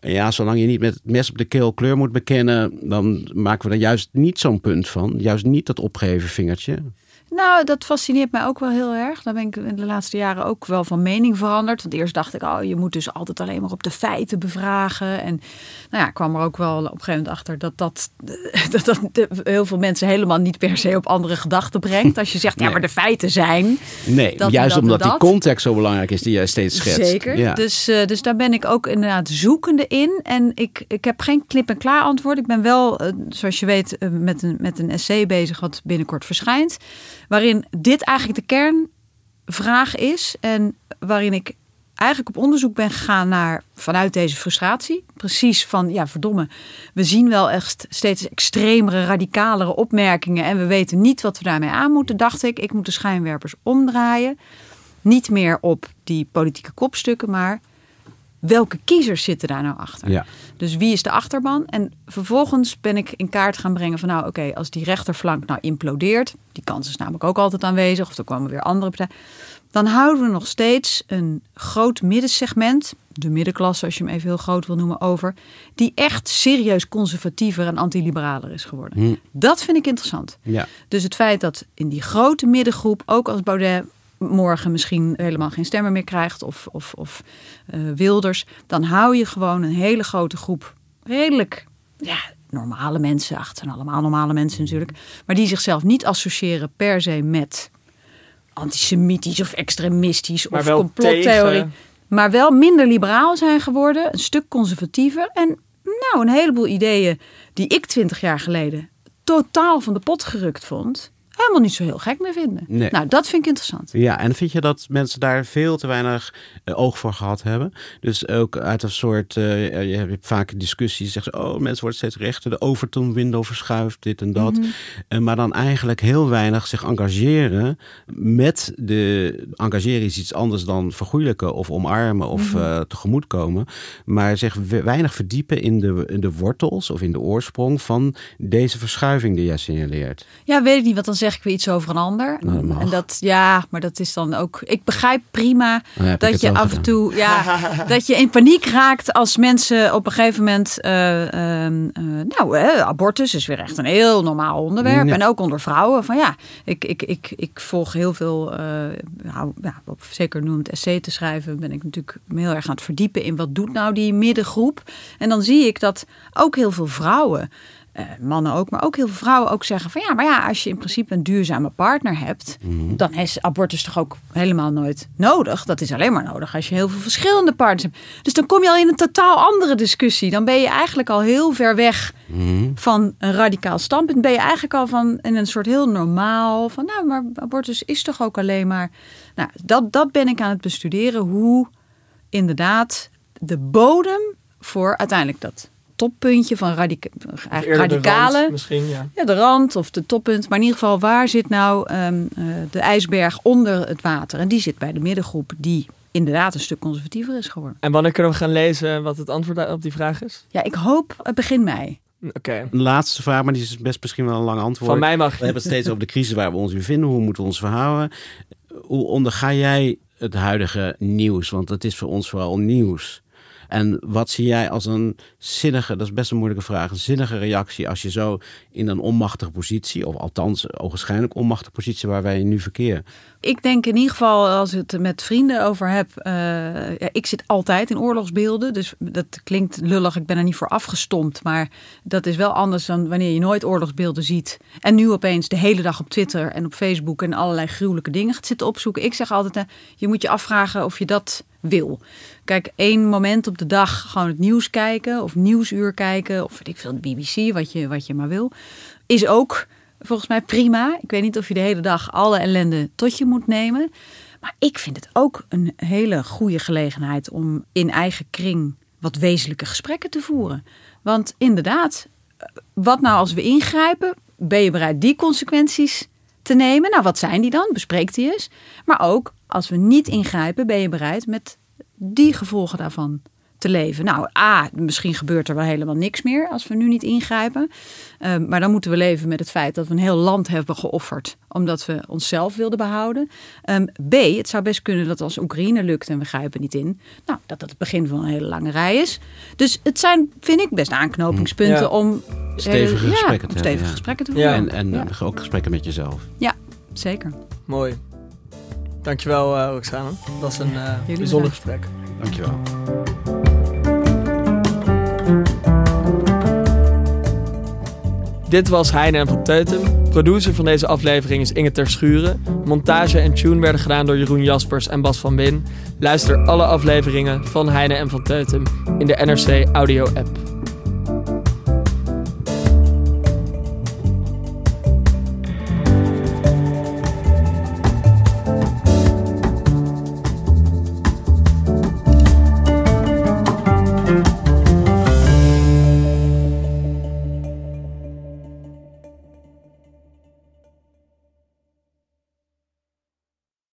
Speaker 3: ja, zolang je niet met het mes op de keel kleur moet bekennen, dan maken we er juist niet zo'n punt van, juist niet dat opgeheven vingertje.
Speaker 2: Nou, dat fascineert mij ook wel heel erg. Daar ben ik in de laatste jaren ook wel van mening veranderd. Want eerst dacht ik, oh, je moet dus altijd alleen maar op de feiten bevragen. En nou ja, ik kwam er ook wel op een gegeven moment achter dat dat, dat, heel veel mensen helemaal niet per se op andere gedachten brengt. Als je zegt, ja, maar de feiten zijn.
Speaker 3: Nee,
Speaker 2: Dat
Speaker 3: juist
Speaker 2: dat
Speaker 3: omdat die context zo belangrijk is die jij steeds schetst.
Speaker 2: Zeker.
Speaker 3: Ja.
Speaker 2: Dus, eh, dus daar ben ik ook inderdaad zoekende in. En ik, ik heb geen klip-en-klaar antwoord. Ik ben wel, eh, zoals je weet, eh, met een, met een essay bezig wat binnenkort verschijnt. Waarin dit eigenlijk de kernvraag is. En waarin ik eigenlijk op onderzoek ben gegaan naar vanuit deze frustratie. Precies van, ja verdomme, we zien wel echt steeds extremere, radicalere opmerkingen en we weten niet wat we daarmee aan moeten. Dacht ik, ik moet de schijnwerpers omdraaien. Niet meer op die politieke kopstukken, maar welke kiezers zitten daar nou achter?
Speaker 3: Ja.
Speaker 2: Dus wie is de achterban? En vervolgens ben ik in kaart gaan brengen van nou oké, als die rechterflank nou implodeert, die kans is namelijk ook altijd aanwezig, of er komen weer andere partijen, dan houden we nog steeds een groot middensegment, de middenklasse als je hem even heel groot wil noemen, over, die echt serieus conservatiever en antiliberaler is geworden.
Speaker 3: Hm.
Speaker 2: Dat vind ik interessant.
Speaker 3: Ja.
Speaker 2: Dus het feit dat in die grote middengroep, ook als Baudet morgen misschien helemaal geen stemmen meer krijgt of, of, of eh, Wilders, dan hou je gewoon een hele grote groep redelijk ja, normale mensen, ach, het zijn allemaal normale mensen natuurlijk, maar die zichzelf niet associëren per se met antisemitisch of extremistisch
Speaker 1: Maar
Speaker 2: of complottheorie.
Speaker 1: tegen-
Speaker 2: Maar wel minder liberaal zijn geworden, een stuk conservatiever. En nou, een heleboel ideeën die ik twintig jaar geleden totaal van de pot gerukt vond, helemaal niet zo heel gek meer vinden.
Speaker 3: Nee.
Speaker 2: Nou, dat vind ik interessant.
Speaker 3: Ja, en vind je dat mensen daar veel te weinig eh, oog voor gehad hebben? Dus ook uit een soort, eh, je hebt vaak discussies, zeggen ze, oh, mensen worden steeds rechter, de Overton window verschuift, dit en dat. Eh, maar dan eigenlijk heel weinig zich engageren met de, engageren is iets anders dan vergoeilijken of omarmen of eh, tegemoetkomen. Maar zich we- weinig verdiepen in de, in de wortels of in de oorsprong van deze verschuiving die jij signaleert.
Speaker 2: Ja, weet ik niet, want dan zeg ik weer iets over een ander.
Speaker 3: Nou, dat
Speaker 2: en dat, ja, maar dat is dan ook. Ik begrijp prima
Speaker 3: ik
Speaker 2: dat je af en toe, ja, dat je in paniek raakt als mensen op een gegeven moment, eh, ehm, eh, nou, eh, abortus is weer echt een heel normaal onderwerp.
Speaker 3: Ja.
Speaker 2: En ook onder vrouwen. Van ja, ik, ik, ik, ik volg heel veel, nou, ja, op zeker nu om het essay te schrijven, ben ik natuurlijk heel erg aan het verdiepen in wat doet nou die middengroep. En dan zie ik dat ook heel veel vrouwen mannen ook, maar ook heel veel vrouwen ook zeggen van ja, maar ja, als je in principe een duurzame partner hebt, dan is abortus toch ook helemaal nooit nodig. Dat is alleen maar nodig als je heel veel verschillende partners hebt. Dus dan kom je al in een totaal andere discussie. Dan ben je eigenlijk al heel ver weg van een radicaal standpunt. Ben je eigenlijk al van in een soort heel normaal van nou, maar abortus is toch ook alleen maar. Nou, dat, dat ben ik aan het bestuderen. Hoe inderdaad de bodem voor uiteindelijk dat toppuntje van radica eigenlijk
Speaker 1: Eerder de
Speaker 2: radicale.
Speaker 1: rand misschien, ja.
Speaker 2: Ja, de rand of de toppunt. Maar in ieder geval, waar zit nou ehm, eh, de ijsberg onder het water? En die zit bij de middengroep, die inderdaad een stuk conservatiever is geworden.
Speaker 1: En wanneer kunnen we gaan lezen wat het antwoord op die vraag is?
Speaker 2: Ja, ik hoop begin mei.
Speaker 1: Oké.
Speaker 3: Een laatste vraag, maar die is best misschien wel een lang antwoord.
Speaker 1: Van mij mag
Speaker 3: We hebben het steeds over de crisis waar we ons in vinden. Hoe moeten we ons verhouden? Hoe onderga jij het huidige nieuws? Want het is voor ons vooral nieuws. En wat zie jij als een zinnige, dat is best een moeilijke vraag, een zinnige reactie als je zo in een onmachtige positie, of althans ogenschijnlijk onmachtige positie waar wij nu verkeren.
Speaker 2: Ik denk in ieder geval, als ik het met vrienden over heb. eh, ik zit altijd in oorlogsbeelden. Dus dat klinkt lullig, ik ben er niet voor afgestompt. Maar dat is wel anders dan wanneer je nooit oorlogsbeelden ziet. En nu opeens de hele dag op Twitter en op Facebook en allerlei gruwelijke dingen gaat zitten opzoeken. Ik zeg altijd, eh, je moet je afvragen of je dat wil. Kijk, één moment op de dag gewoon het nieuws kijken. Of nieuwsuur kijken. Of weet ik veel, de BBC, wat je, wat je maar wil. Is ook volgens mij prima. Ik weet niet of je de hele dag alle ellende tot je moet nemen. Maar ik vind het ook een hele goede gelegenheid om in eigen kring wat wezenlijke gesprekken te voeren. Want inderdaad, wat nou als we ingrijpen? Ben je bereid die consequenties te nemen? Nou, wat zijn die dan? Bespreek die eens. Maar ook als we niet ingrijpen, ben je bereid met die gevolgen daarvan te leven. Nou, A, misschien gebeurt er wel helemaal niks meer als we nu niet ingrijpen. Um, maar dan moeten we leven met het feit dat we een heel land hebben geofferd. Omdat we onszelf wilden behouden. Um, B, het zou best kunnen dat als Oekraïne lukt en we grijpen niet in. Nou, dat dat het begin van een hele lange rij is. Dus het zijn, vind ik, best aanknopingspunten
Speaker 1: Ja.
Speaker 2: om
Speaker 3: Stevige
Speaker 2: ja,
Speaker 3: gesprekken te
Speaker 2: om stevige
Speaker 3: hebben, ja.
Speaker 2: gesprekken te
Speaker 1: Ja.
Speaker 2: voeren.
Speaker 3: En, en eh, ook gesprekken met jezelf.
Speaker 2: Ja, zeker.
Speaker 1: Mooi. Dankjewel, eh Roxane. Dat was een eh, bijzonder gesprek.
Speaker 3: Dankjewel.
Speaker 1: Dit was Heine en van Teutem. Producer van deze aflevering is Inge Ter Schuren. Montage en tune werden gedaan door Jeroen Jaspers en Bas van Win. Luister alle afleveringen van Heine en van Teutem in de NRC Audio app.